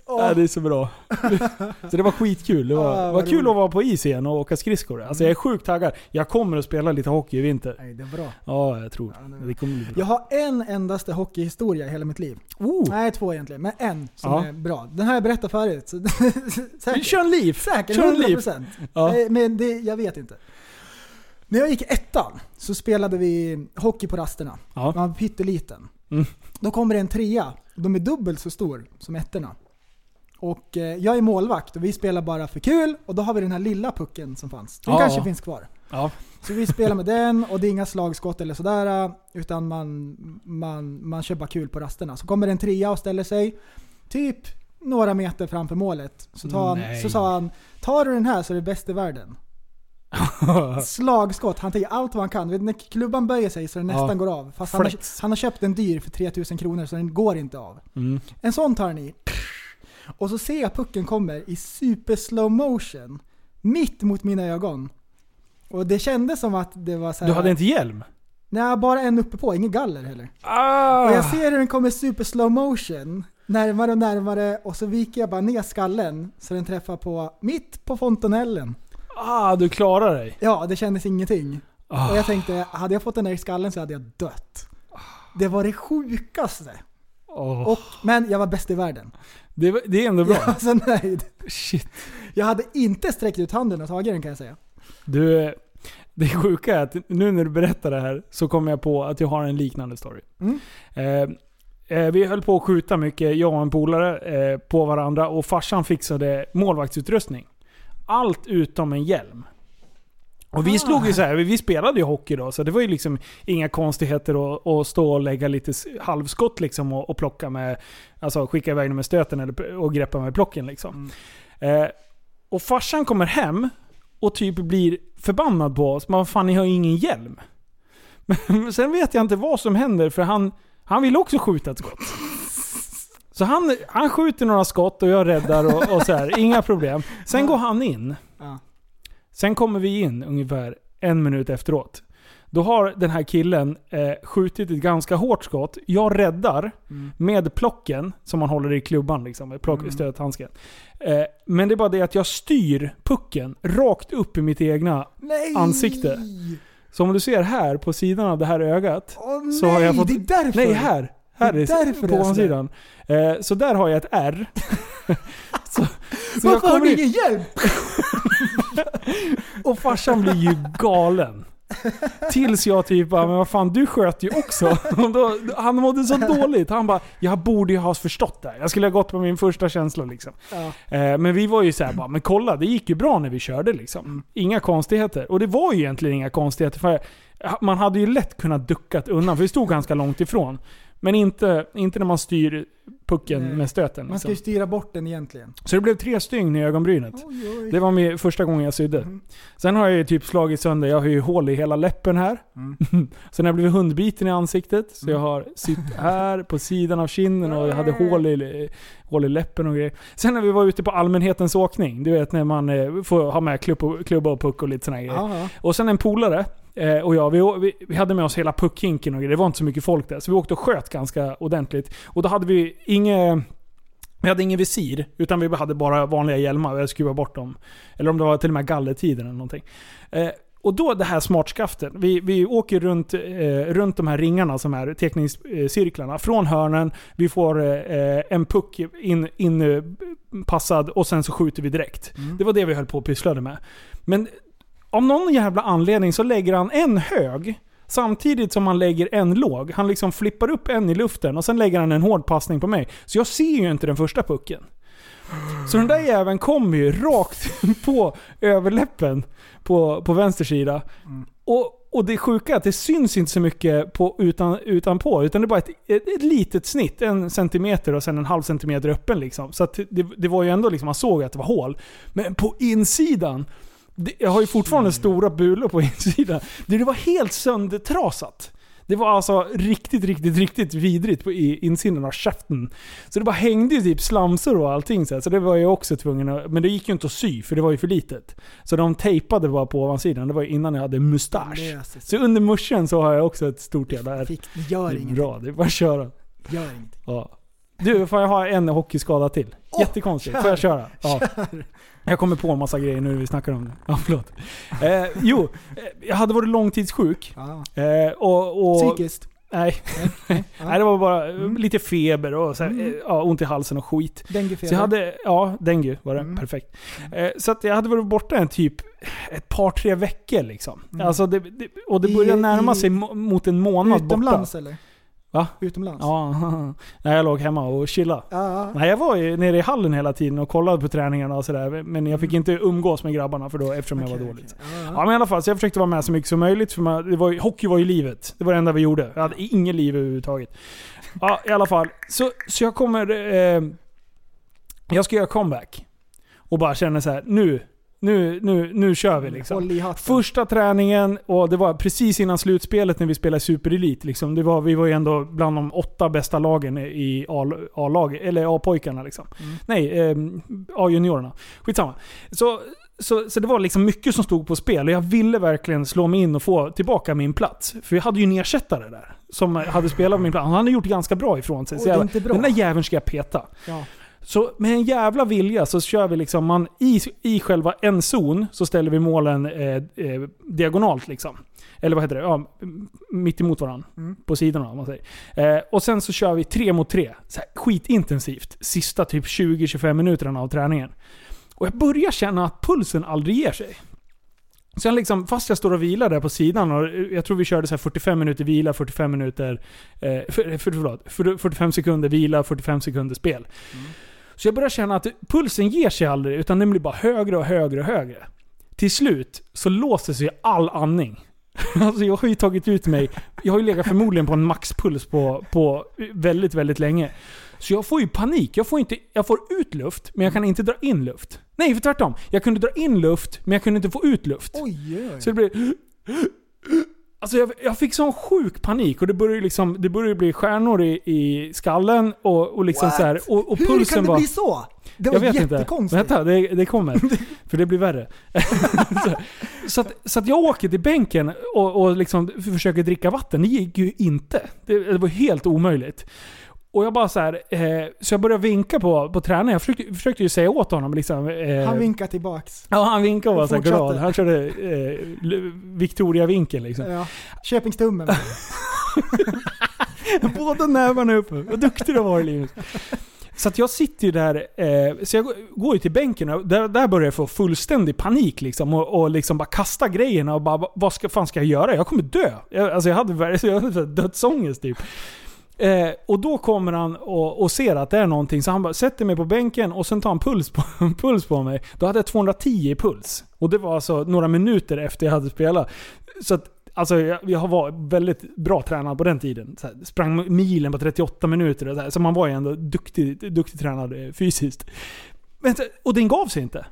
Ja, det är så bra. (laughs) Så det var skitkul. Det var, Ah, var kul roligt. att vara på is igen och åka skridskor. Alltså jag är sjukt taggad. Jag kommer att spela lite hockey i vinter. Nej, det är bra. Ja, jag tror det. Det kommer bli bra. Jag har en endaste hockeyhistoria i hela mitt liv. Oh, Nej, två egentligen, men en som Ja. är bra. Den här har jag berättat förut. (laughs) Säkert. kör en liv! Säkert, Kör en liv! 100%. Ja. Men det, jag vet inte. När jag gick i ettan så spelade vi hockey på rasterna. Ja. Man var pytteliten. Mm. Då kommer det en trea. De är dubbelt så stor som ettorna. Och eh, jag är målvakt och vi spelar bara för kul och då har vi den här lilla pucken som fanns. Den Ja. kanske finns kvar. Ja. Så vi spelar med den och det är inga slagskott eller sådär. Utan man, man, man kör bara kul på rasterna. Så kommer en trea och ställer sig typ några meter framför målet. Så, tar han, Nej. så sa han, tar du den här så är du bäst i världen. (laughs) Slagskott, han tänker allt vad han kan. Vet, när klubban böjer sig så den nästan Ja. går av. Fast han har, han har köpt en dyr för 3000 kronor så den går inte av. Mm. En sån tar han i. Och så ser jag pucken kommer i super slow motion. Mitt mot mina ögon. Och det kändes som att det var så här. Du hade inte hjälm? Nej, bara en uppe på, ingen galler heller. Ah. Och jag ser hur den kommer super slow motion. Närmare och närmare och så viker jag bara ner skallen så den träffar på mitt på fontanellen. Ah, du klarar dig. Ja, det kändes ingenting. Ah. Och jag tänkte, hade jag fått den där i skallen så hade jag dött. Det var det sjukaste. Åh. Och, men jag var bäst i världen. Det, det är ändå bra. (laughs) Jag var så nöjd. Shit. Jag hade inte sträckt ut handen och tagit den kan jag säga. Du, det sjuka är att nu när du berättar det här så kommer jag på att jag har en liknande story. Mm. Eh, eh, vi höll på att skjuta mycket, jag och en polare, eh, på varandra och farsan fixade målvaktsutrustning. Allt utom en hjälm. Och vi Ah. slog ju så här, vi spelade ju hockey då, så det var ju liksom inga konstigheter att, att stå och lägga lite halvskott liksom och, och plocka med, alltså skicka iväg den med stöten eller, och greppa med plocken liksom. Eh, och farsan kommer hem och typ blir förbannad på oss. Vad fan, ni har ju ingen hjälm. (laughs) Men sen vet jag inte vad som händer för han, han vill också skjuta ett skott. Så han, han skjuter några skott och jag räddar och, och så här, inga problem. Sen går han in. Sen kommer vi in ungefär en minut efteråt. Då har den här killen eh, skjutit ett ganska hårt skott. Jag räddar med plocken som man håller i klubban, liksom, med plock, stöthandsken. Eh, men det är bara det att jag styr pucken rakt upp i mitt egna Nej! ansikte. Så om du ser här på sidan av det här ögat. Åh så har jag nej, fått, det är därför. Nej, här. Därför på ovansidan. Eh, så där har jag ett R. (laughs) så, så Varför har du in, ingen hjälp? (laughs) och farsan blir ju galen. Tills jag typ bara, men vad fan du sköt ju också. (laughs) Då, han mådde så dåligt. Han bara, jag borde ju ha förstått det här. Jag skulle ha gått på min första känsla liksom. Ja. Eh, men vi var ju såhär bara, men kolla det gick ju bra när vi körde liksom. Inga konstigheter. Och det var ju egentligen inga konstigheter. För man hade ju lätt kunnat duckat undan, för vi stod ganska långt ifrån. Men inte, inte när man styr pucken Nej. med stöten. Man ska ju Liksom. styra bort den egentligen. Så det blev tre stygn i ögonbrynet. Oj, oj. Det var min första gången jag sydde. Sen har jag ju typ slagit sönder, jag har ju hål i hela läppen här. (laughs) Sen har jag blivit hundbiten i ansiktet. Så jag har sytt här på sidan av kinden och jag hade hål i, hål i läppen och grejer. Sen när vi var ute på allmänhetens åkning, du vet när man eh, får ha med klubba och puck och lite här grejer. Ja. Och sen en polare eh, och jag, vi, vi, vi hade med oss hela puckhinken och grejer. Det var inte så mycket folk där. Så vi åkte och sköt ganska ordentligt. Och då hade vi inget... Vi hade ingen visir, utan vi hade bara vanliga hjälmar. Jag skruvade bort dem. Eller om det var till och med gallertiden eller någonting. Eh, och då det här smartskaftet. Vi, vi åker runt, eh, runt de här ringarna som är teckningscirklarna. Från hörnen, vi får eh, en puck in, in eh, passad och sen så skjuter vi direkt. Det var det vi höll på och pysslade med. Men av någon jävla anledning så lägger han en hög samtidigt som han lägger en låg. Han liksom flippar upp en i luften och sen lägger han en hård passning på mig. Så jag ser ju inte den första pucken. Så den där jäveln kommer ju rakt (laughs) på överläppen på, på vänster sida. Och, och det sjuka är att det syns inte så mycket på, utan, utanpå, utan det är bara ett, ett, ett litet snitt. En centimeter och sen en halv centimeter öppen liksom. Så det, det var ju ändå liksom, man såg att det var hål. Men på insidan, jag har ju fortfarande stora bulor på (laughs) insidan. Det, det var helt söndertrasat. Det var alltså riktigt, riktigt, riktigt vidrigt på i insidan av käften. Så det bara hängde ju typ slamsor och allting så, här. så det var jag också tvungen att... Men det gick ju inte att sy för det var ju för litet. Så de tejpade bara på ovansidan. Det var ju innan jag hade mustasch. Så under muschen så har jag också ett stort jävla ärr. Det gör Det inget. bra, det är bara att köra. Gör ingenting. Ja. Du, får jag ha en hockeyskada till? Åh, Jättekonstigt. kör. Får jag köra? Ja. Jag kommer på en massa grejer nu när vi snackar om det. Ja, förlåt. Eh, jo, eh, jag hade varit långtidssjuk. Ja. Eh, och, och, Psykiskt. Nej. (laughs) Nej, det var bara eh, Mm. lite feber och så här, Mm. eh, ja, ont i halsen och skit. Denguefeber. Så jag hade, ja, dengue var det. Mm. Perfekt. Eh, så att jag hade varit borta en typ ett par, tre veckor liksom. Mm. Alltså det, det, och det I- började närma i- sig mo- mot en månad borta. Utomlands eller? Va? Utomlands? Ja, (laughs) nej, jag låg hemma och chillade. Ja. Nej, jag var ju nere i hallen hela tiden och kollade på träningarna och sådär. Men jag fick inte umgås med grabbarna för då, eftersom jag var dålig. okej. Ja men i alla fall, så jag försökte vara med så mycket som möjligt. För man, det var, hockey var ju livet. Det var det enda vi gjorde. Jag hade inget liv överhuvudtaget. Ja, i alla fall. Så, så jag kommer... Eh, jag ska göra comeback. Och bara känner så här: nu, nu, nu, nu kör vi liksom. I hatten. Första träningen, och det var precis innan slutspelet när vi spelade Superelit. Liksom. Det var, vi var ju ändå bland de åtta bästa lagen i A- A-laget, eller A-pojkarna. Liksom. Nej, eh, A-juniorerna. Skitsamma. Så, så, så det var liksom mycket som stod på spel och jag ville verkligen slå mig in och få tillbaka min plats. För jag hade ju en ersättare där. Som hade spelat min plats. Han hade gjort ganska bra ifrån sig. Oj, så jag. Den där jäveln ska jag peta. Ja. Så med en jävla vilja så kör vi liksom, man, i, i själva en zon så ställer vi målen eh, eh, diagonalt liksom. Eller vad heter det? Ja, mitt emot varandra. På sidorna om man säger. Eh, och sen så kör vi tre mot tre. Så här, skitintensivt. Sista typ 20-25 minuterna av träningen. Och jag börjar känna att pulsen aldrig ger sig. Sen liksom, fast jag står och vilar där på sidan och jag tror vi körde så här 45 minuter vila, 45 minuter... Eh, för, för, förlåt, för, 45 sekunder vila, 45 sekunder spel. Så jag börjar känna att pulsen ger sig aldrig, utan den blir bara högre och högre och högre. Till slut så låser sig all andning. (laughs) Alltså jag har ju tagit ut mig, jag har ju legat förmodligen på en maxpuls på, på väldigt, väldigt länge. Så jag får ju panik. Jag får, inte, jag får ut luft, men jag kan inte dra in luft. Nej, för tvärtom. Jag kunde dra in luft, men jag kunde inte få ut luft. Oj, oj. Så det blev... Alltså jag, jag fick sån sjuk panik och det började, liksom, det började bli stjärnor i, i skallen och, och liksom What? så här, och, och Hur pulsen kan det var... bli så? Det var jag vet inte. jättekonstigt. Vänta, det, det kommer. (laughs) För det blir värre. (laughs) så, så, att, så att jag åker till bänken och, och liksom försöker dricka vatten. Det gick ju inte. Det, det var helt omöjligt. Och jag bara så här, eh, så jag började vinka på, på tränaren. Jag försökte, försökte ju säga åt honom liksom. Eh, Han vinkar tillbaks. Ja, han vinkade och var så glad. Han körde eh, Victoria-vinkeln liksom. Ja. Köpingstummen. (laughs) Båda nävarna uppe. Vad duktig du har varit Linus. Så jag sitter ju där, eh, så jag går- ju till bänken och där, där börjar jag få fullständig panik liksom. Och, och liksom bara kasta grejerna och bara vad ska, fan ska jag göra? Jag kommer dö. Jag, alltså jag hade, (laughs) jag hade dödsångest typ. Eh, och då kommer han och, och ser att det är någonting, så han bara sätter mig på bänken och sen tar han puls på, (laughs) puls på mig. Då hade jag 210 i puls. Och det var alltså några minuter efter jag hade spelat. Så att, alltså jag, jag var väldigt bra tränad på den tiden. Så här, sprang milen på 38 minuter och så, här, så man var ju ändå duktig, duktig tränad eh, fysiskt. Men, och den gav sig inte.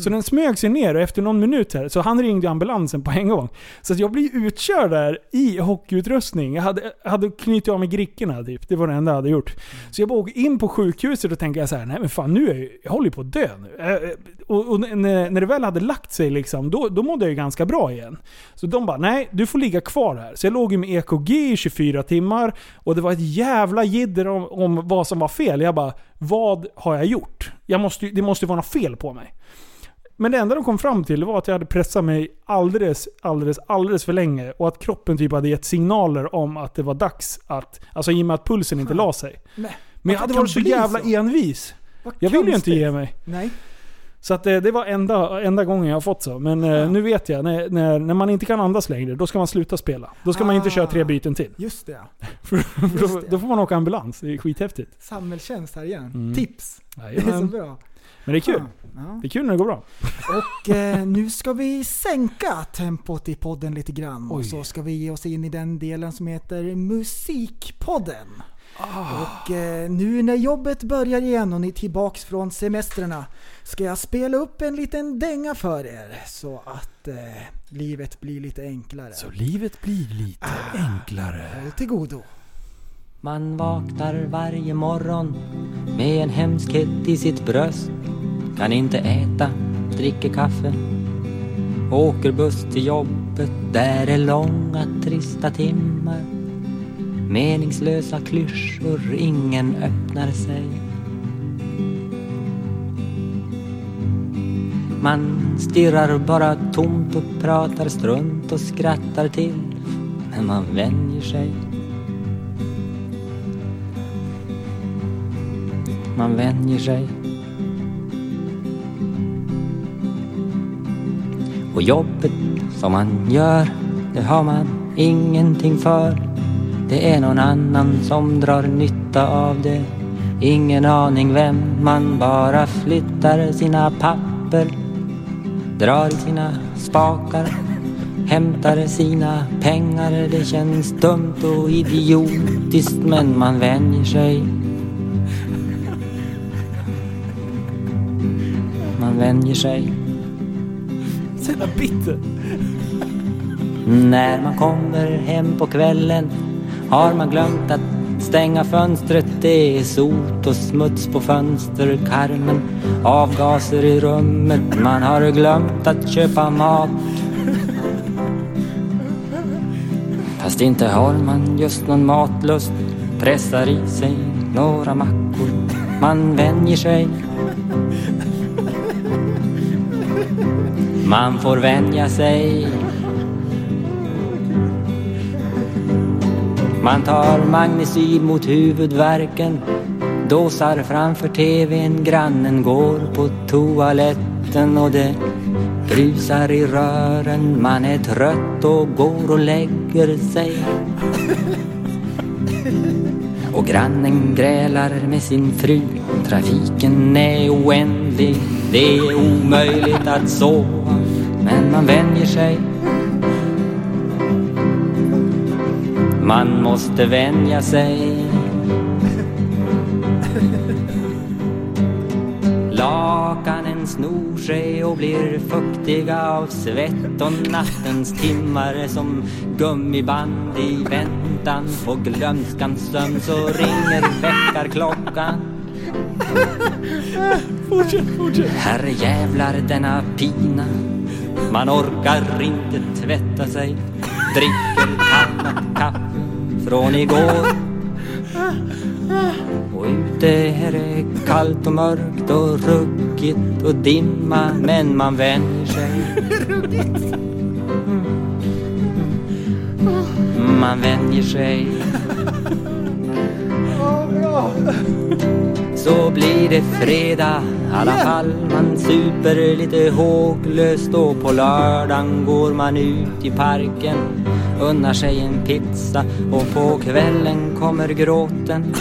Så den smög sig ner och efter någon minut här, så han ringde ambulansen på en gång. Så att jag blev utkörd där i hockeyutrustning. Jag hade, hade knutit av mig grickorna typ. Det var det enda jag hade gjort. Så jag bara åker in på sjukhuset och tänker så här, nej men fan nu är jag, jag håller ju på att dö nu. Äh, äh, och, och när, när det väl hade lagt sig liksom, då, då mådde jag ju ganska bra igen. Så de bara, nej du får ligga kvar här. Så jag låg ju med EKG i 24 timmar och det var ett jävla jidder om, om vad som var fel. Jag bara, vad har jag gjort? Jag måste, det måste vara något fel på mig. Men det enda de kom fram till var att jag hade pressat mig alldeles, alldeles, alldeles för länge. Och att kroppen typ hade gett signaler om att det var dags att... Alltså i och med att pulsen inte la sig. Nej. Men jag hade varit så jävla så. envis. Vad Jag vill ju inte ge mig. Nej. Så att det, det var enda, enda gången jag har fått så. Men eh, nu vet jag, när, när, när man inte kan andas längre, då ska man sluta spela. Då ska man inte köra tre Ah. byten till. Just det. (laughs) För, för då, Just det. då får man åka ambulans. Det är skithäftigt. Samhällstjänst här igen. Mm. Tips. Det är så bra. Men det är kul. Ja. Det är kul när det går bra. Och eh, nu ska vi sänka tempot i podden lite grann. Och Oj. så ska vi ge oss in i den delen som heter Musikpodden. Och eh, nu när jobbet börjar igen och ni är tillbaks från semestrarna ska jag spela upp en liten dänga för er så att eh, livet blir lite enklare. Så livet blir lite enklare. Håll till godo. Man vaknar varje morgon med en hemskhet i sitt bröst. Kan inte äta, dricker kaffe. Åker buss till jobbet, där är långa trista timmar. Meningslösa klyschor, ingen öppnar sig. Man stirrar bara tomt och pratar strunt och skrattar till. Men man vänjer sig. Man vänjer sig. Och jobbet som man gör, det har man ingenting för. Det är någon annan som drar nytta av det. Ingen aning vem, man bara flyttar sina papper. Drar i sina spakar, hämtar sina pengar. Det känns dumt och idiotiskt men man vänjer sig. Vänjer sig. Så jävla bitter. När man kommer hem på kvällen har man glömt att stänga fönstret. Det är sot och smuts på fönsterkarmen, avgaser i rummet. Man har glömt att köpa mat. Fast inte har man just någon matlust, pressar i sig några mackor. Man vänjer sig. Man får vänja sig. Man tar magnecyl mot huvudvärken Dåsar framför tvn, grannen går på toaletten och det brusar i rören. Man är trött och går och lägger sig. Och grannen grälar med sin fru. Trafiken är oändlig. Det är omöjligt att sova. Men man vänjer sig. Man måste vänja sig. Lakanen snor sig och blir fuktiga av svett och nattens timmar är som gummiband i väntan på glömskans sömn så ringer väckarklockan. Fortsätt, fortsätt. Herre jävlar denna pina Man orkar inte tvätta sig. Dricker kallt kaffe från igår. Och ute är det kallt och mörkt och ruggigt och dimma Men man vänjer sig. Man vänjer sig. Så blir det fredag alla fall Man super lite håglöst och på lördagen går man ut i parken Unnar sig en pizza och på kvällen kommer gråten.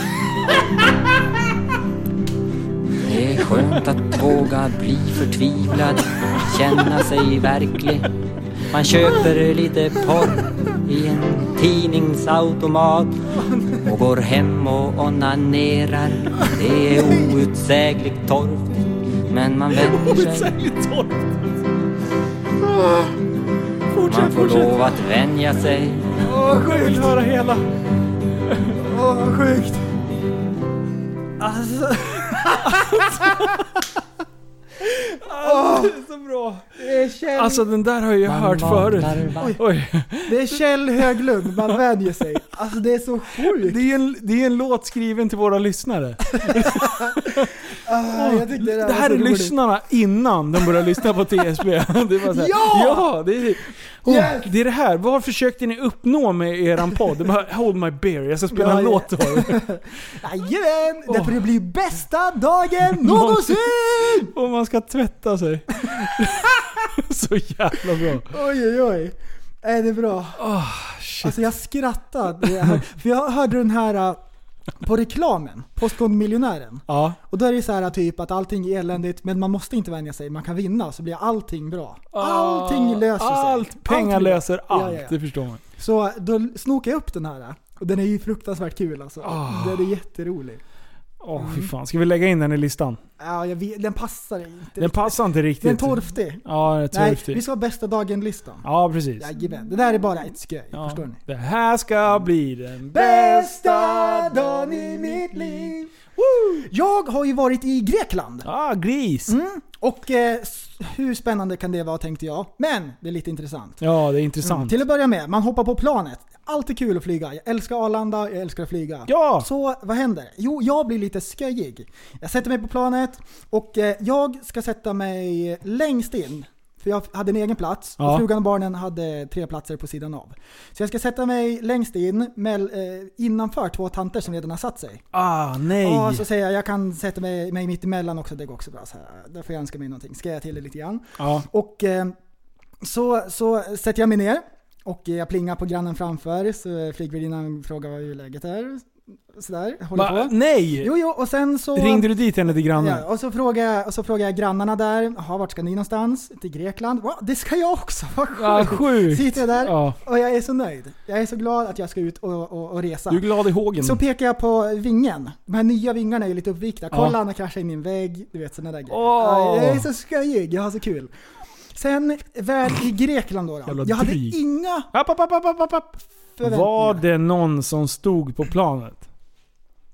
Det är skönt att våga bli förtvivlad Känna sig verklig. Man köper lite porr i en tidningsautomat och går hem och onanerar. Det är outsägligt torftigt, men man vänjer sig. Outsägligt torrt. Man får lov att vänja sig. Åh, sjukt höra hela. Åh, vad sjukt. Alltså, Åh, det är så bra. det är Kjell, Alltså den där har jag Man hört förut. var- Oj. det är Kjell Höglund, man vänjer sig. Alltså det är så sjukt. Det är, en, det är en låt skriven till våra lyssnare. (laughs) Ah, jag tyckte det, Det var här är roligt. lyssnarna innan de börjar lyssna på TSB. (laughs) Det var så här, Ja! ja! Det är, oh, Yes! det är det här. Vad försökte ni uppnå med eran podd? Det Hold my beer, jag ska spela Ja, en låt då. (laughs) Jajamän! Det får det bli bästa dagen någonsin! Och man ska tvätta sig. så jävla bra. Oj oj oj. Är det bra? Oh, shit. Alltså jag skrattade. För jag hörde den här äh, på reklamen, Postkodmiljonären. Ja. Och då är det så här typ att allting är eländigt men man måste inte vänja sig, man kan vinna så blir allting bra. Allting löser sig. Allt, pengar bra. löser allt. Ja, ja. Det förstår man. Så då snokade jag upp den här. Och den är ju fruktansvärt kul alltså. Ah. Den är jätterolig. Åh fy fan. Ska vi lägga in den i listan? Ja, jag vet, den passar inte. Den passar inte riktigt. Den är torftig. Ja, den är Nej, torftig. vi ska ha bästa dagen-listan. Ja, precis. Jajamän. Det där är bara ett skoj, Ja. förstår ni? Det här ska bli den Bästa dagen i mitt liv. Woo! Jag har ju varit i Grekland. Ah, gris! Mm. Och eh, hur spännande kan det vara tänkte jag. Men det är lite intressant. Ja, det är intressant. Mm. Till att börja med, man hoppar på planet. Alltid kul att flyga. Jag älskar Arlanda, jag älskar att flyga. Ja! Så vad händer? Jo, jag blir lite sköjig. Jag sätter mig på planet och eh, jag ska sätta mig längst in. För jag hade en egen plats Ja. och frugan och barnen hade tre platser på sidan av. Så jag ska sätta mig längst in, mell, eh, innanför två tanter som redan har satt sig. Ah, nej! Ja, så säger jag, jag kan sätta mig, mig mitt emellan också, det går också bra. Så här. Där får jag önska mig någonting, ska jag till det lite grann. Ja. Och eh, så, så sätter jag mig ner Och jag plingar på grannen framför, så flygvärdinnan frågar vad läget är. Sådär, håller Va? på. Nej! Jo, jo, och sen så... Ringde du dit henne till grannen? Ja, och så frågar, jag, och så frågar jag grannarna där, Jaha, vart ska ni någonstans? Till Grekland? Va, det ska jag också, vad sjukt! Ja, sjukt. Sitter jag där Ja. och jag är så nöjd. Jag är så glad att jag ska ut och, och, och resa. Du är glad i hågen. Så pekar jag på vingen. De här nya vingarna är ju lite uppvikta. Kolla Ja. han har kraschat in i en vägg. Du vet sådana där grejer. Jag är så skojig, jag har så kul. Sen väl i Grekland då. Då. Jag hade inga App, app, app, app, app, app. Var det någon som stod på planet?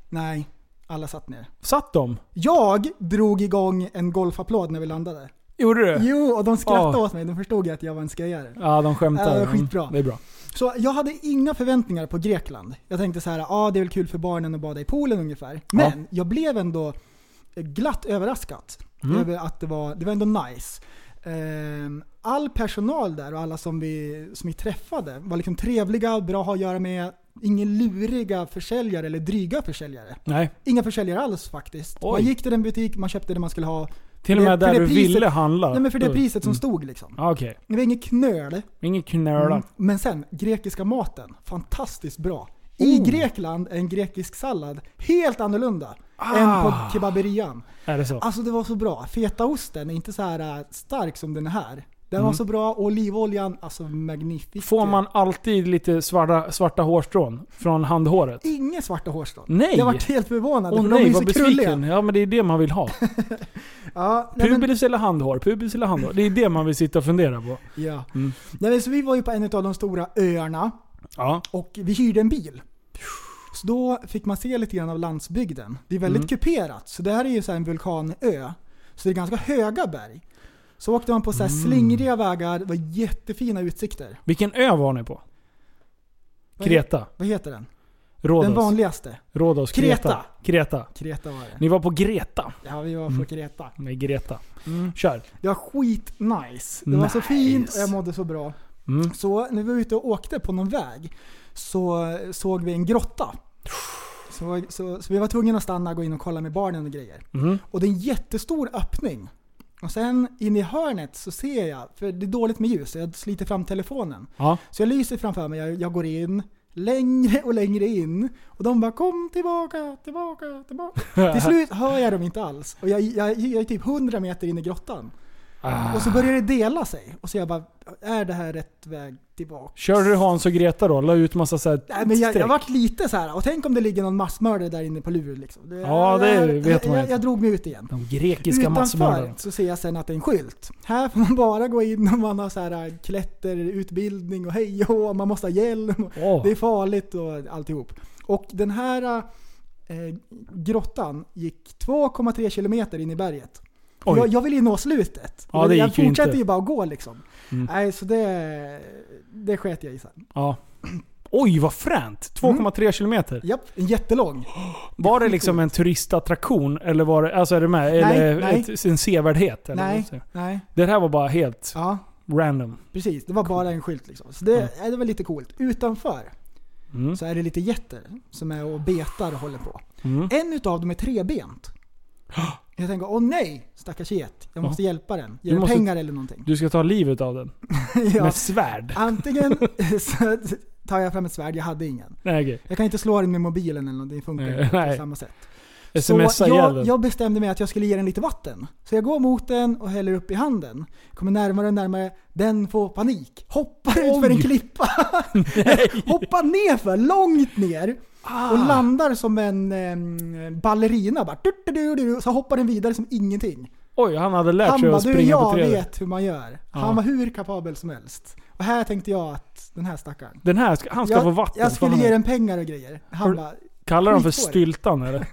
Nej, alla satt ner. Satt de? Jag drog igång en golfapplåd när vi landade. Gjorde du? Jo, och de skrattade Ja. åt mig. De förstod ju att jag var en skojare. Ja, de skämtar. Ja, skitbra. Mm, Det är bra. Så jag hade inga förväntningar på Grekland. Jag tänkte så här, ja ah, det är väl kul för barnen att bada i poolen ungefär. Men jag blev ändå glatt överraskad Mm. över att det var, det var ändå nice. Ehm, All personal där och alla som vi, som vi träffade var liksom trevliga, bra att ha att göra med. Ingen luriga försäljare eller dryga försäljare. Nej. Inga försäljare alls faktiskt. Oj. Man gick till en butik, man köpte det man skulle ha. Till och med där du priset- ville handla. Nej men för det priset som Mm. stod liksom. Ja, Okej. Det var inget knöl. Ingen knöla. Mm. Men sen, grekiska maten. Fantastiskt bra. I Grekland är en grekisk sallad helt annorlunda än på kebaberian. Är det så? Alltså det var så bra. Fetaosten är inte så här äh, stark som den är här. Den var Mm. så bra. Olivoljan, alltså magnifik. Får man alltid lite svarta, svarta hårstrån från handhåret? Inga svarta hårstrån. Nej! Jag varit helt förvånad. Åh för de är nej, vad så krulliga. besviken. Ja men det är det man vill ha. (laughs) Ja, nej, men, Pubis eller handhår? Pubis eller handhår? Det är det man vill sitta och fundera på. ja. Mm. Nej, så vi var ju på en av de stora öarna Ja. och vi hyrde en bil. Så då fick man se lite grann av landsbygden. Det är väldigt Mm. kuperat, så det här är ju så här en vulkanö. Så det är ganska höga berg. Så åkte man på så här Mm. slingriga vägar, det var jättefina utsikter. Vilken ö var ni på? Vad Kreta? Vad heter den? Rhodos? Den vanligaste. Rhodos? Kreta. Kreta? Kreta. Var det. Ni var på Greta? Ja, vi var på Mm. Kreta. Med Greta. Mm. Kör. Det var skitnice. Det var så Nice. fint och jag mådde så bra. Mm. Så när vi var ute och åkte på någon väg så såg vi en grotta. Så, så, så vi var tvungna att stanna och gå in och kolla med barnen och grejer. Mm. Och det är en jättestor öppning. Och sen in i hörnet så ser jag, för det är dåligt med ljus, så jag sliter fram telefonen. Ja. Så jag lyser framför mig, jag, jag går in, längre och längre in. Och de bara 'Kom tillbaka, tillbaka, tillbaka' (laughs) Till slut hör jag dem inte alls. Och jag, jag, jag är typ 100 meter in i grottan. Ah. Och så börjar det dela sig. Och så jag bara, är det här rätt väg tillbaka? Körde du Hans och Greta då? La ut massa såhär Nej, men jag, jag varit lite så här. och tänk om det ligger någon massmördare där inne på lur liksom. Det, Ja, det jag, vet man jag, inte. jag drog mig ut igen. De grekiska massmördarna. Utanför så ser jag sen att det är en skylt. Här får man bara gå in om man har så här äh, klätterutbildning och hej och man måste ha hjälm. Åh. Det är farligt och alltihop. Och den här eh, grottan gick 2,3 kilometer in i berget. Jag, jag vill ju nå slutet. Ja, det jag fortsätter inte. ju bara att gå liksom. Mm. Nej, så det, det sket jag i sen. Ja. Oj vad fränt! 2,3 kilometer. Japp, en jättelång. (gasps) Var det liksom en turistattraktion? Eller var det, alltså är det med? eller nej. Ett, en sevärdhet? Eller Nej, nej. Det här var bara helt Ja, random. precis. Det var bara en skylt liksom. Så det, ja. det var lite coolt. Utanför Mm. så är det lite getter som är och betar och håller på. Mm. En utav dem är trebent. (gasps) Jag tänker, åh nej, stackars get. Jag måste hjälpa den. Ge Du den måste- pengar eller någonting. Du ska ta livet av den? (laughs) ja. Med svärd? Antingen (laughs) så tar jag fram ett svärd, jag hade ingen. Nej okej. Jag kan inte slå den med mobilen eller någonting, det funkar inte på samma sätt. Så jag, jag bestämde mig att jag skulle ge den lite vatten. Så jag går mot den och häller upp i handen. Kommer närmare och närmare. Den får panik. Hoppar ut för en Oj. klippa. (laughs) Hoppar ner för långt ner. Ah. Och landar som en em, ballerina. Bara, du, du, du, du, så hoppar den vidare som ingenting. Oj, han hade lärt Han sig bara, att du springa på jag trädet. vet hur man gör. Ja. Han var hur kapabel som helst. Och här tänkte jag att den här stackaren. Den här, han ska jag, få vatten. Jag skulle ge den pengar och grejer. Han bara, Kallar de för styltan eller?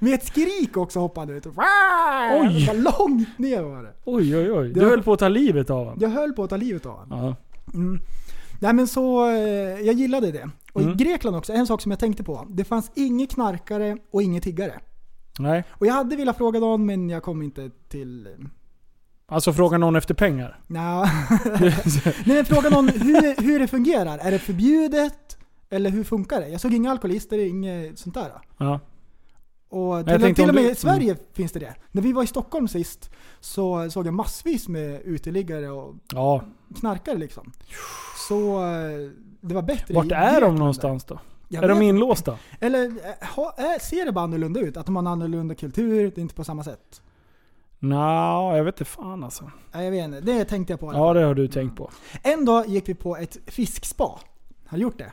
(laughs) med ett skrik också hoppade han ut. Oj. Bara långt ner var det. Oj oj oj. Du var- höll på att ta livet av honom. Jag höll på att ta livet av honom. Mm. Nej men så, eh, jag gillade det. Och Mm. i Grekland också, en sak som jag tänkte på. Det fanns ingen knarkare och ingen tiggare. Nej. Och jag hade velat fråga någon men jag kom inte till... Alltså fråga någon efter pengar. Nja. (laughs) Nej men fråga någon hur, hur det fungerar. Är det förbjudet? Eller hur funkar det? Jag såg inga alkoholister, inget sånt där. Ja. Och till, tänkte till och med du- i Sverige finns det det. När vi var i Stockholm sist så såg jag massvis med uteliggare och Ja. Knarkare liksom. Så eh, det var bättre Vart är de någonstans då? Jag är de inlåsta? Eller eh, ha, eh, ser det bara annorlunda ut? Att de har en annorlunda kultur, det är inte på samma sätt. Nja, jag vet inte fan alltså. Nej, jag vet inte, det tänkte jag på. Ja, det har du tänkt på. En dag gick vi på ett fiskspa. Har du gjort det?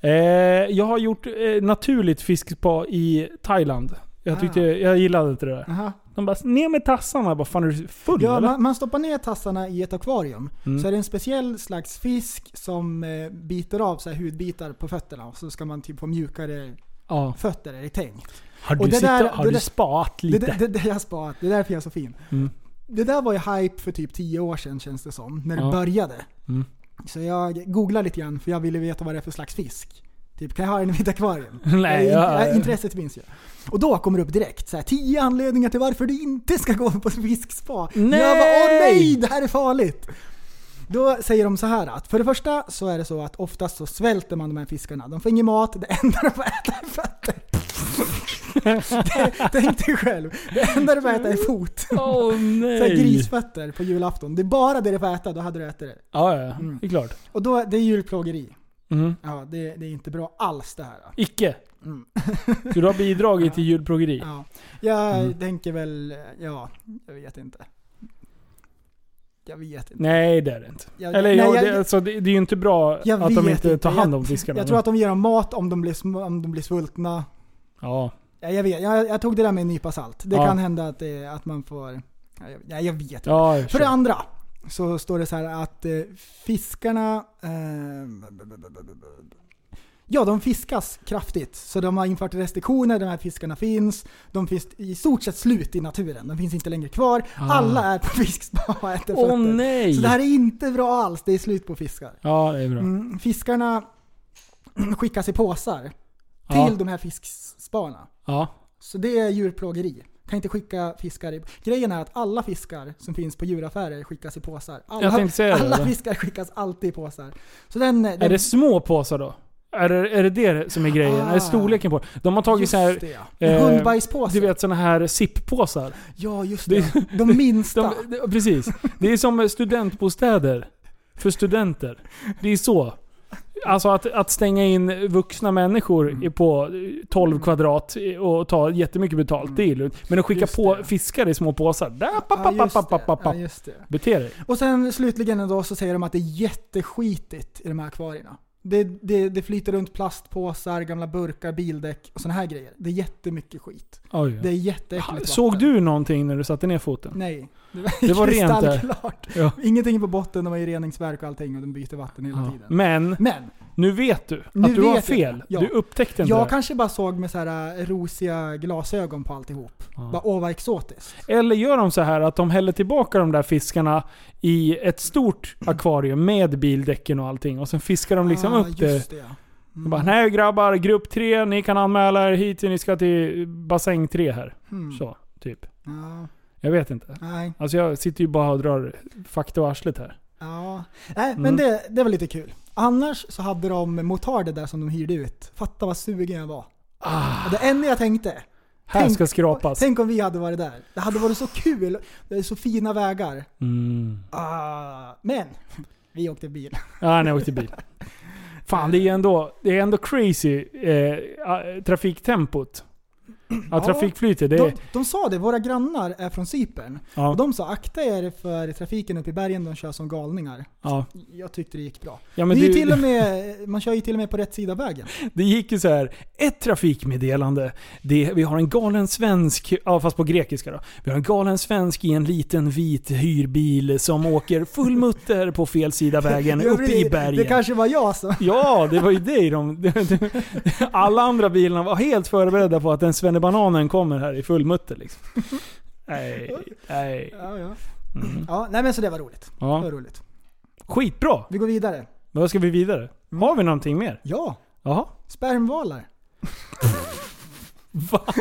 Eh, jag har gjort eh, naturligt fiskspa i Thailand. Jag tyckte, jag gillade inte det där. Aha. De bara ner med tassarna. Bara, fan är du full Ja, eller? man, man stoppar ner tassarna i ett akvarium. Mm. Så är det en speciell slags fisk som eh, biter av så här hudbitar på fötterna. Och så ska man typ få mjukare Ja. fötter, är det tänkt. Har Och du, det sitta, där- har det du där- spat Det, lite? det, det, det jag har sparat, det är därför jag är så fin. Mm. Det där var ju hype för typ 10 år sedan känns det som, när det Ja. började. Mm. Så jag googlade lite grann för jag ville veta vad det är för slags fisk. Typ, kan jag ha den i mitt akvarium? (laughs) Nej, ja, intresset finns ju. Och då kommer det upp direkt så här, 10 anledningar till varför du inte ska gå på fiskspa. Nej! Jag bara, åh nej, det här är farligt! Då säger de så här att för det första så är det så att oftast så svälter man de här fiskarna. De får ingen mat, det enda de får äta är fötter. (laughs) Tänk dig själv, det enda du får äta är fot. Åh (laughs) Så här nej! grisfötter på julafton. Det är bara det du får äta, då hade du ätit det. Ja, ja, Mm. det är klart. Och då, det är djurplågeri. Mm. Ja, det, det är inte bra alls det här. Icke. Mm. (laughs) Så du har bidragit (laughs) till djurplågeri? Ja. Jag Mm. tänker väl, ja, jag vet inte. Jag vet inte. Nej, det är det inte. Jag- Eller nej, ja, jag- det, alltså, det, det är ju inte bra Jag att de inte tar hand om jag, fiskarna. Jag tror att de ger dem mat om de blir, om de blir svultna. Ja. Ja, jag vet, jag, jag tog det där med en nypa salt. Det Ja. kan hända att, att man får... Ja, jag, ja, jag vet inte. Ja, jag För det andra så står det så här att eh, fiskarna... Eh, ja, de fiskas kraftigt. Så de har infört restriktioner, de här fiskarna finns. De finns i stort sett slut i naturen. De finns inte längre kvar. Ah. Alla är på (laughs) fiskspa och äter Åh fötter. nej! Så det här är inte bra alls. Det är slut på fiskar. Ja, det är bra. Mm, fiskarna (clears throat) skickas i påsar till Ja. de här fisksparna. Ja. Så det är djurplågeri. Kan inte skicka fiskar i... Grejen är att alla fiskar som finns på djuraffärer skickas i påsar. Alla, alla fiskar skickas alltid i påsar. Så den... den Är det små påsar då? Är det, är det det som är grejen? Är det storleken på? De har tagit så här... det, hundbajspåse. Du vet såna här sippåsar. Ja, just Det- det. De (laughs) minsta. De, de, precis. Det är som studentbostäder. För studenter. Det är så. Alltså att, att stänga in vuxna människor Mm. på 12 kvadrat och ta jättemycket betalt, det är lugnt. Men att skicka Just på det. fiskar i små påsar. Där, papp, Ja, papp, just papp, papp, det. papp, Ja, papp. just det. Bete dig. Och sen slutligen då så säger de att det är jätteskitigt i de här akvarierna. Det, det, det flyter runt plastpåsar, gamla burkar, bildäck och såna här grejer. Det är jättemycket skit. Oj. Det är jätteäckligt Såg vatten. du någonting när du satte ner foten? Nej. Det var rent där. Ja. Ingenting på botten, de har ju reningsverk och allting och de byter vatten hela Ja. tiden. Men, Men, nu vet du Nu att du har fel. Ja. Du upptäckte inte jag det. kanske bara såg med så här äh, rosiga glasögon på alltihop. Ja. Bara, åh vad exotiskt. Eller gör de så här att de häller tillbaka de där fiskarna i ett stort akvarium med bildäcken och allting. Och sen fiskar de liksom ah, upp det. det. De bara, nej grabbar, grupp tre, ni kan anmäla er hit, ni ska till bassäng tre här. Hmm. Så, typ. Ja, Jag vet inte. nej. Alltså jag sitter ju bara och drar fakta och arslet här. Ja. Nej, men Mm. det, det var lite kul. Annars så hade de motarder där som de hyrde ut. Fatta vad sugen jag var. Och det enda jag tänkte, Här Tänk- ska skrapas. tänk om vi hade varit där. Det hade varit så kul. Det är så fina vägar. Mm. Ah, men, vi åkte bil. Ja, jag åkte bil. Fan, det är ändå, det är ändå crazy eh, ah, trafiktempot. Ja, trafikflytet. Det är, De, de sa det, våra grannar är från Cypern. ja, Och de sa akta er för trafiken uppe i bergen, de kör som galningar. ja. Jag tyckte det gick bra. ja, men det är det, till och med, (laughs) man kör ju till och med på rätt sida av vägen. det gick ju så här. ett trafikmeddelande. Det, vi har en galen svensk, ja fast på grekiska då. Vi har en galen svensk i en liten vit hyrbil som åker full mutter på fel sida vägen (laughs) uppe i bergen. Det kanske var jag som... Ja, det var ju dig de, (laughs) Alla andra bilarna var helt förberedda på att den svennebananen kommer här i full mutter liksom. (laughs) Nej, nej. Ja, ja. Mm. ja, nej men så det var roligt. Det var Ja. roligt. Skitbra! Vi går vidare. Men Vad ska vi vidare? Har vi någonting mer? Ja, Jaha? spermvalar. (laughs) Va? (laughs)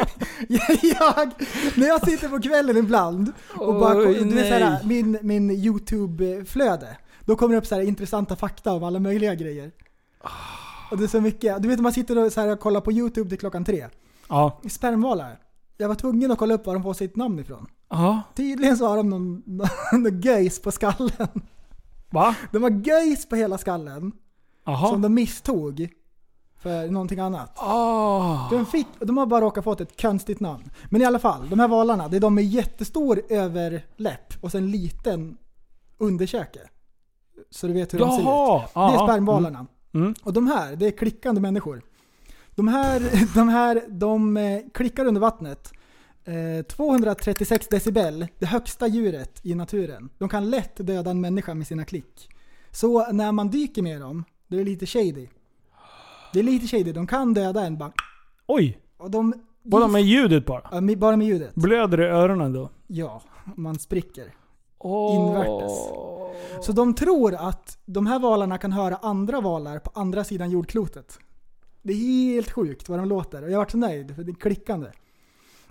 jag, när jag sitter på kvällen ibland och bara, Oj, du vet, såhär, min, min YouTube-flöde. Då kommer det upp såhär, intressanta fakta om alla möjliga grejer. Och det är så mycket. Du vet man sitter och såhär, kollar på YouTube till klockan tre. Ja. Spermvalar. Jag var tvungen att kolla upp var de får sitt namn ifrån. Ja. Tydligen så har de någon, (laughs) någon göjs på skallen. Va? De har göjs på hela skallen. Jaha. Som de misstog för någonting annat. Ah. De, fick, de har bara råkat fått ett konstigt namn. Men i alla fall, de här valarna, det är de med jättestor överläpp och sen liten underkäke. Så du vet hur de ser ut. Jaha! Det är spermvalarna. Mm. Och de här, det är klickande människor. De här, (laughs) de här, de eh, klickar under vattnet. Eh, 236 decibel, det högsta djuret i naturen. De kan lätt döda en människa med sina klick. Så när man dyker med dem, det är lite shady. Det är lite shady, de kan döda en bara. Oj! Och de... Bara med ljudet bara? Ja, med- bara med ljudet. Blöder i öronen då? Ja, man spricker. Åh. Invärtes. Så de tror att de här valarna kan höra andra valar på andra sidan jordklotet. Det är helt sjukt vad de låter och jag varit så nöjd för det är klickande.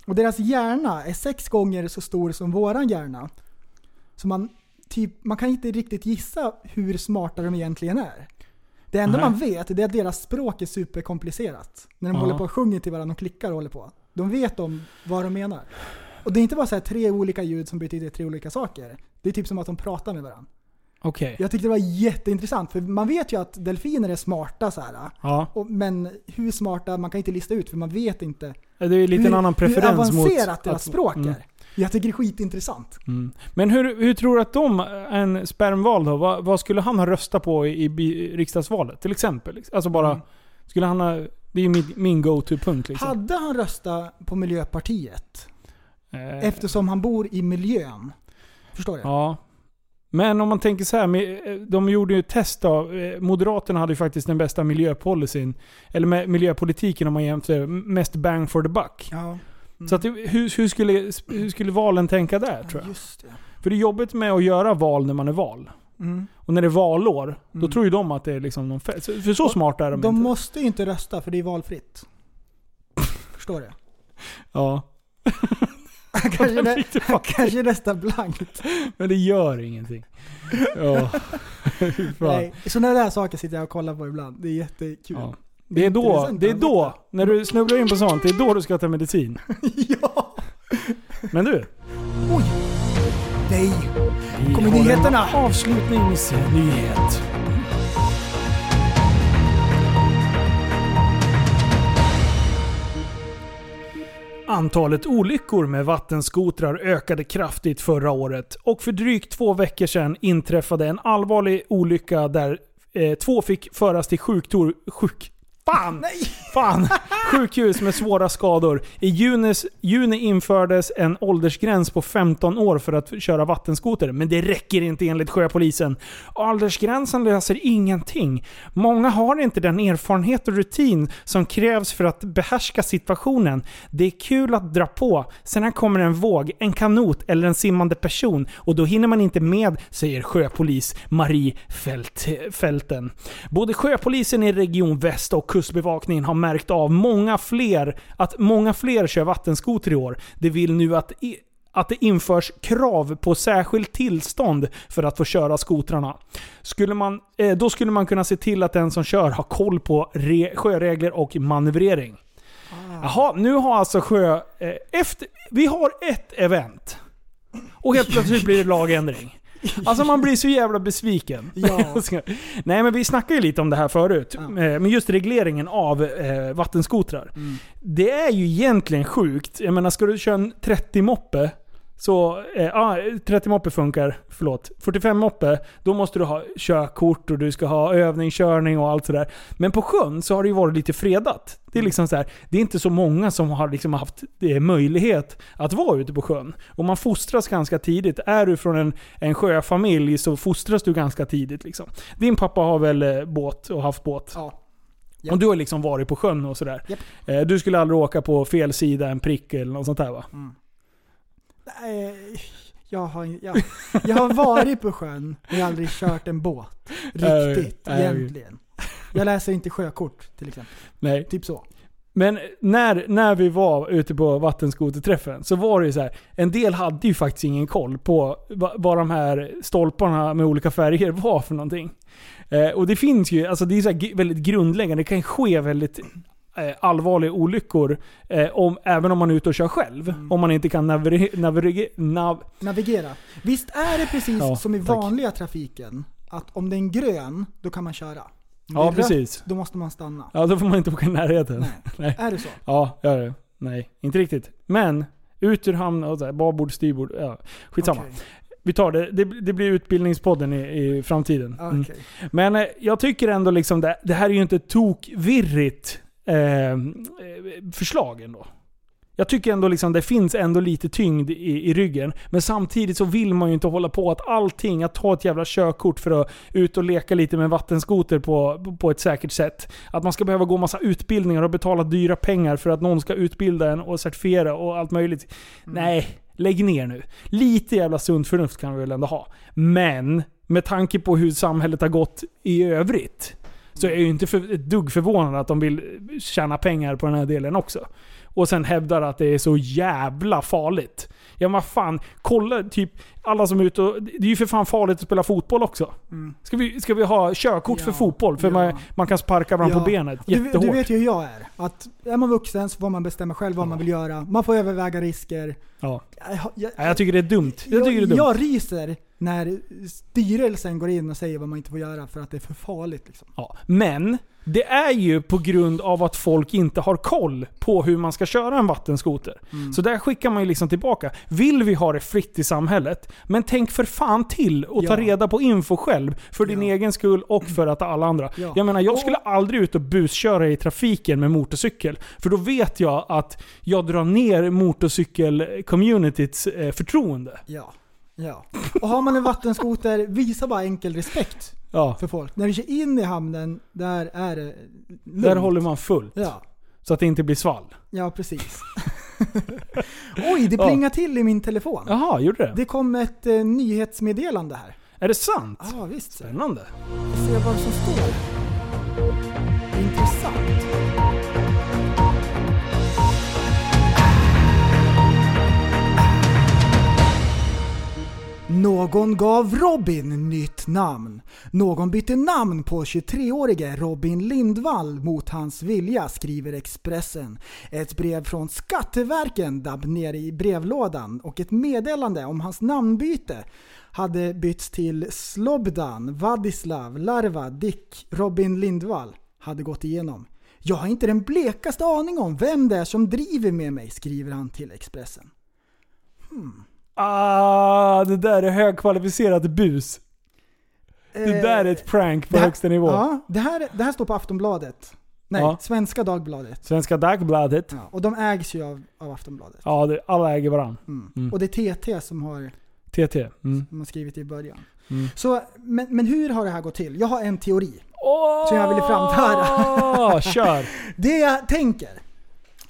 Och deras hjärna är sex gånger så stor som våran hjärna. Så man, typ, man kan inte riktigt gissa hur smarta de egentligen är. Det enda Nej. man vet är att deras språk är superkomplicerat. När de Ja. håller på och sjunger till varandra och klickar och håller på. De vet om vad de menar. Och det är inte bara så tre olika ljud som betyder tre olika saker. Det är typ som att de pratar med varandra. Okej. Jag tyckte det var jätteintressant, för man vet ju att delfiner är smarta så här. Ja. Och, men hur smarta, man kan inte lista ut för man vet inte Det är lite hur, en annan preferens hur mot... avancerat deras att- språk Mm. är. Jag tycker det är skitintressant. Mm. Men hur, hur tror du att de, en spermval då, vad, vad skulle han ha röstat på i, i riksdagsvalet? Till exempel. Alltså bara, Mm. skulle han ha... Det är ju min, min go-to-punkt liksom. Hade han röstat på Miljöpartiet Eh, eftersom han bor i miljön? Förstår jag? Ja. Men om man tänker så här, de gjorde ju ett test av, eh, Moderaterna hade ju faktiskt den bästa miljöpolicyn, eller miljöpolitiken om man jämför, mest bang for the buck. Ja. Så att hur, hur, skulle, hur skulle valen tänka där tror jag? Just det. För det är jobbigt med att göra val när man är val. Mm. Och när det är valår, då Mm. tror ju de att det är liksom någon fest. För så Och smarta är de, De inte. måste ju inte rösta för det är valfritt. Förstår du? Ja. (laughs) (laughs) Kanske, han kanske röstar blankt. (laughs) Men det gör ingenting. (laughs) Fan. Nej, sådana där saker sitter jag och kollar på ibland. Det är jättekul. Ja. Det är då, det är då, när du snubblar in på sånt, det är då du ska ta medicin. ja! Men du. Nej! Vi Kommer nyheterna? Avslutningsnyhet. Antalet olyckor med vattenskotrar ökade kraftigt förra året och för drygt två veckor sedan inträffade en allvarlig olycka där eh, två fick föras till sjuktor, sjuk, Fan! Fan! Sjukhus med svåra skador. I junis, juni infördes en åldersgräns på 15 år för att köra vattenskoter, men det räcker inte enligt sjöpolisen. Åldersgränsen löser ingenting. Många har inte den erfarenhet och rutin som krävs för att behärska situationen. Det är kul att dra på, sen kommer en våg, en kanot eller en simmande person och då hinner man inte med, säger sjöpolis Marie Fält, Fälten. Både sjöpolisen i Region Väst och Kustbevakningen har märkt av många fler, att många fler kör vattenskoter i år. De vill nu att i, att det införs krav på särskilt tillstånd för att få köra skotrarna. Skulle man, eh, då skulle man kunna se till att den som kör har koll på re, sjöregler och manövrering. Jaha, nu har alltså sjö... Eh, efter, vi har ett event. Och helt plötsligt blir det lagändring. Alltså man blir så jävla besviken. Ja. (laughs) Nej men vi snackade ju lite om det här förut. Eh, Men just regleringen av eh, vattenskotrar. Det är ju egentligen sjukt. Jag menar, ska du köra en 30-moppe så, eh, ah, 30 moppe funkar, förlåt. 45 moppe, då måste du ha körkort och du ska ha övningskörning och allt sådär. Men på sjön så har det ju varit lite fredat. Det är liksom så här, det är inte så många som har liksom haft eh, möjlighet att vara ute på sjön. Och man fostras ganska tidigt. Är du från en, en sjöfamilj så fostras du ganska tidigt. Liksom. Din pappa har väl eh, båt och haft båt? Ja. Och du har liksom varit på sjön och sådär. Japp. Eh, Du skulle aldrig åka på fel sida en prick eller något sånt där va? Nej, jag har, jag, jag har varit på sjön, men jag har aldrig kört en båt. Riktigt, nej. egentligen. Jag läser inte sjökort till exempel. Nej. Typ så. Men när, när vi var ute på vattenskoterträffen så var det ju så här. En del hade ju faktiskt ingen koll på va- vad de här stolparna med olika färger var för någonting. Eh, och det finns ju, alltså det är så väldigt grundläggande. Det kan ske väldigt allvarliga olyckor, eh, om, även om man är ute och kör själv. Mm. Om man inte kan. Nav, Navigera. Visst är det precis Ja, som i tack. vanliga trafiken, att om det är en grön, då kan man köra. Om Ja, rött, precis. då måste man stanna. ja, då får man inte åka i närheten. Nej. (laughs) Nej. Är det så? Ja, gör det. Nej, inte riktigt. Men, ut ur hamn babord, styrbord. Ja, skitsamma. Okej. Vi tar det. det. Det blir utbildningspodden i, i framtiden. Mm. Okej. Men eh, jag tycker ändå liksom det, det här är ju inte tokvirrigt eh, eh, förslag ändå. Jag tycker ändå liksom det finns ändå lite tyngd i, i ryggen. Men samtidigt så vill man ju inte hålla på att allting, att ta ett jävla körkort för att ut och leka lite med vattenskoter på, på ett säkert sätt. Att man ska behöva gå massa utbildningar och betala dyra pengar för att någon ska utbilda en och certifiera och allt möjligt. Nej, lägg ner nu. Lite jävla sunt förnuft kan vi väl ändå ha. Men med tanke på hur samhället har gått i övrigt så jag är ju inte för, ett dugg förvånad att de vill tjäna pengar på den här delen också. Och sen hävdar att det är så jävla farligt. Ja men vad fan, kolla typ alla som är ute och... Det är ju för fan farligt att spela fotboll också. Ska, vi, ska vi ha körkort för Ja, fotboll? För ja. man, man kan sparka varandra på benet du, jättehårt. du vet ju hur jag är. Att är man vuxen så får man bestämma själv vad man vill göra. Man får överväga risker. ja. Jag, jag, jag tycker det är dumt. Jag jag, tycker det är dumt. jag ryser när styrelsen går in och säger vad man inte får göra för att det är för farligt. Liksom. Ja. Men det är ju på grund av att folk inte har koll på hur man ska köra en vattenskoter. Mm. Så där skickar man ju liksom tillbaka. Vill vi ha det fritt i samhället, men tänk för fan till och ta Ja. reda på info själv. För din Ja. egen skull och för att alla andra. Ja. Jag menar, jag skulle aldrig ut och busköra i trafiken med motorcykel. För då vet jag att jag drar ner motorcykel-communityts eh, förtroende. Ja. ja. Och har man en vattenskoter, visa bara enkel respekt Ja. för folk. När du kör in i hamnen, där är det lugnt. Där håller man fullt. Ja, Så att det inte blir svall. ja precis. (laughs) (laughs) Oj, det plingar till i min telefon. Jaha, gjorde det? Det kom ett eh, nyhetsmeddelande här. Är det sant? Ja, visst. Spännande. Se vad som står. Intressant. Någon gav Robin nytt namn. Någon bytte namn på 23-årige Robin Lindvall mot hans vilja, skriver Expressen. Ett brev från Skatteverken dabb ner i brevlådan och ett meddelande om hans namnbyte hade bytts till Slobdan, Vadislav, Larva, Dick, Robin Lindvall hade gått igenom. Jag har inte den blekaste aning om vem det är som driver med mig, skriver han till Expressen. Hmm. Ah, det där är högkvalificerat bus. Det där är ett prank på här- högsta nivå. Ja, det här, det här står på Aftonbladet. Nej, Ja. Svenska Dagbladet. Svenska Dagbladet. Ja, och de ägs ju av, av Aftonbladet. Ja, det, alla äger varandra. Mm. Mm. Och det är TT som har, TT. Mm. som har skrivit i början. Mm. Så, men, men hur har det här gått till? Jag har en teori. Oh! Som jag ville framföra. Kör! (laughs) Det jag tänker.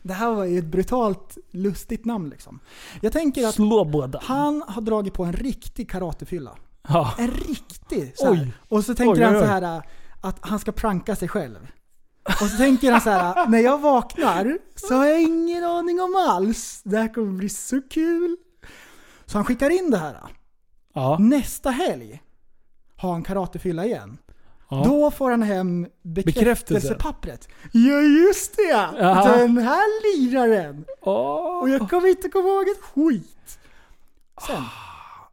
Det här var ju ett brutalt lustigt namn liksom. Jag tänker att Sloboda. han har dragit på en riktig karatefylla. Ja. En riktig så här. Och så tänker Oj, han så här att han ska pranka sig själv. Och så tänker han så här, när jag vaknar så har jag ingen aning om alls. Det här kommer bli så kul. Så han skickar in det här. Ja. Nästa helg har han karatefylla igen. Ja. Då får han hem Bekräftelse. bekräftelsepappret. Ja just det ja! Den här liraren! Åh. Och jag kommer inte komma ihåg ett skit. Sen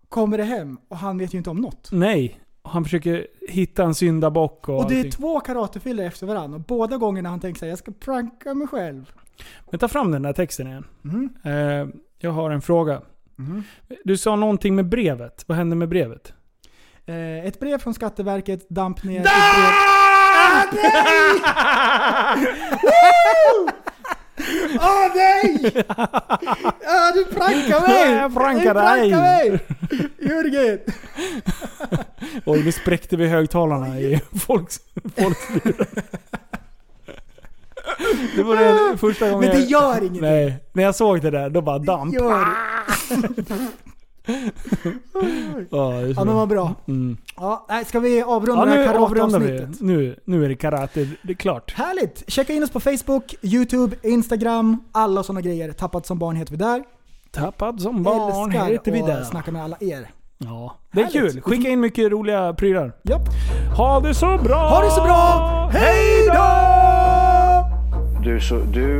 kommer det hem och han vet ju inte om något. Nej. Han försöker hitta en syndabock och, Och det är allting. två karatefyllor efter varandra och båda gångerna han tänker sig jag ska pranka mig själv. Men ta fram den där texten igen. Mhm. Eh, jag har en fråga. Du sa någonting med brevet. Vad hände med brevet? Eh, ett brev från Skatteverket damp ner i brev... Åh nej! (laughs) Ja, (laughs) du prankar mig! Jag prankar dig. mig! Jörgen! (laughs) Oj, nu spräckte vi högtalarna i folks, folks. Det var det första gången Men det jag- gör ingenting. Nej, när jag såg det där, då bara damp. Gör. Ja, det är så Ja, de var bra. Mm. Ja, nej, ska vi avrunda Ja, det nu här karateavsnittet? Nu, nu är det karate, det är klart. Härligt! Checka in oss på Facebook, YouTube, Instagram, alla sådana grejer. Tappat som barn heter vi där. Tappad som barn Älskar heter vi där. snacka med alla er. Ja, det är Härligt. kul. Skicka in mycket roliga prylar. Japp. Ha det så bra! Ha det så bra! Hej då! du, så, du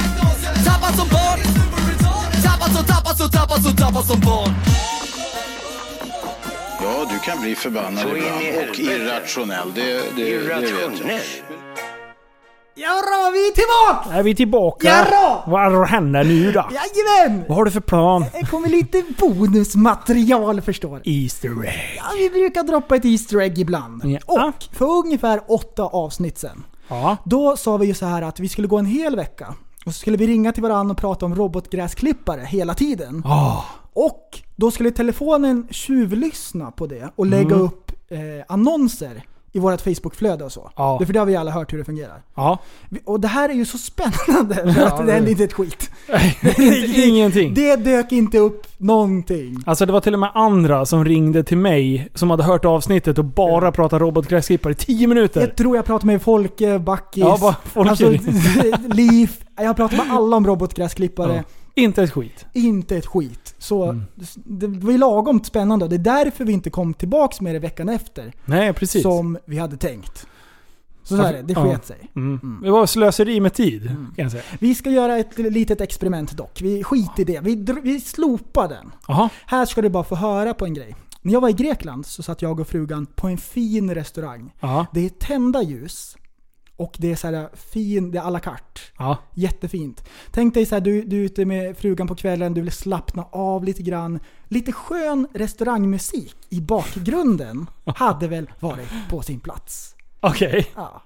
Tappad som barn Tappad som, tappad som, tappad som, tappad som barn Ja, du kan bli förbannad ibland och irrationell. Det, det, det vet jag. Irrationell. Jarra, vi är tillbaka! Är vi tillbaka? Jarra! Vad händer nu då? Jajamän! Vad har du för plan? Det kommer lite bonusmaterial förstår du. Easter egg. Ja, vi brukar droppa ett Easter egg ibland. Ja. Och för ungefär åtta avsnitt sen. Ja. Då sa vi ju så här att vi skulle gå en hel vecka. Och så skulle vi ringa till varandra och prata om robotgräsklippare hela tiden. Ah. Och då skulle telefonen tjuvlyssna på det och lägga Mm. upp eh, annonser i vårt Facebookflöde och så. Ja. För det har vi alla hört hur det fungerar. Ja. Och det här är ju så spännande (laughs) för Ja, att det hände (laughs) inte ett skit. Ingenting. Det dök inte upp någonting. Alltså det var till och med andra som ringde till mig som hade hört avsnittet och bara pratade robotgräsklippare i 10 minuter. Jag tror jag pratade med Folke, Backis, Ja, bara Folke. alltså, (laughs) Liv. Jag pratade med alla om robotgräsklippare. Ja. Inte ett skit. Inte ett skit. Så Mm. det var ju lagom spännande det är därför vi inte kom tillbaks med det veckan efter. Nej, precis. Som vi hade tänkt. Så, så är det, det Ja. sket sig. Mm. Det var slöseri med tid, kan jag säga. Vi ska göra ett litet experiment dock. Vi skiter i det. Vi, vi slopar den. Jaha. Här ska du bara få höra på en grej. När jag var i Grekland så satt jag och frugan på en fin restaurang. Ja. Det är tända ljus. Och det är så här fin, det är à la carte. Ja. Jättefint. Tänk dig så här, du, du är ute med frugan på kvällen, du vill slappna av lite grann. Lite skön restaurangmusik i bakgrunden (laughs) hade väl varit på sin plats. Okej. Ja.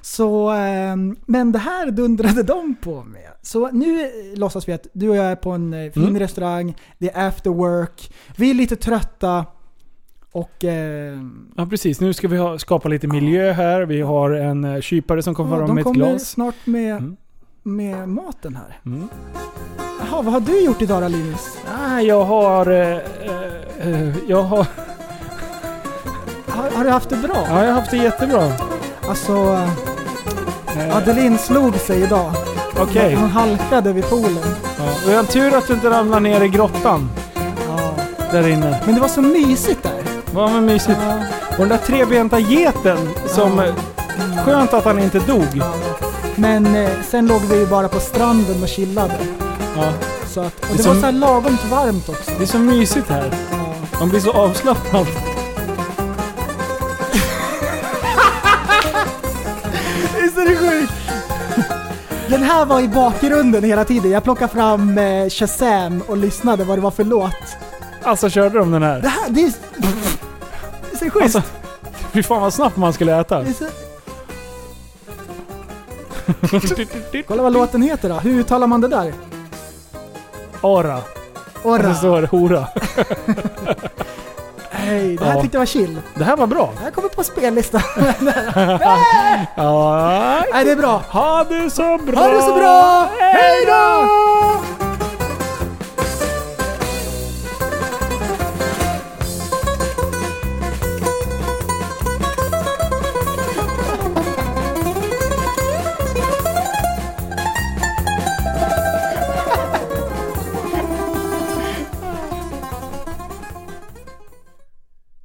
Så, ehm, men det här dundrade de på med. Så nu eh, låtsas vi att du och jag är på en eh, fin Mm. restaurang, det är after work, vi är lite trötta och... ehm, Ja precis, nu ska vi ha, skapa lite miljö här. Vi har en uh, kypare som kommer ja, fram de med ett kommer glas. snart med, Mm. med maten här. Mm. Jaha, vad har du gjort idag då Linus? Ah, jag har... eh, eh, eh, jag har... Har, har du haft det bra? Ja, jag har haft det jättebra. Alltså, eh, Eh, Adeline slog sig idag. Okej. Hon halkade vid poolen. Ja. Och jag har tur att du inte ramlar ner i grottan. Ja. Där inne. Men det var så mysigt där. Vad var mysigt. Och den där trebenta geten som... Skönt att han inte dog. Men eh, sen låg vi ju bara på stranden och chillade. Ja. Så att, och Det det, var som- så här lagom varmt också. Det är så mysigt här. Ja. Man blir så avslappnad. (laughs) Visst är det sjukt? Den här var i bakgrunden hela tiden. Jag plockade fram eh, Shazam och lyssnade vad det var för låt. Alltså körde de den Det här? här, det är... Är det sjukt? Alltså, fy fan vad snabbt man skulle äta. Det. (laughs) Kolla vad låten heter då. Hur uttalar man det där? Ara. Och Orra. så står det hora. (laughs) Hej, det här Ja. tyckte jag var chill. Det här var bra. Det här kommer på spellistan. (laughs) Ja. Nej, det är bra. Ha det så bra! Ha det så bra! Hej då!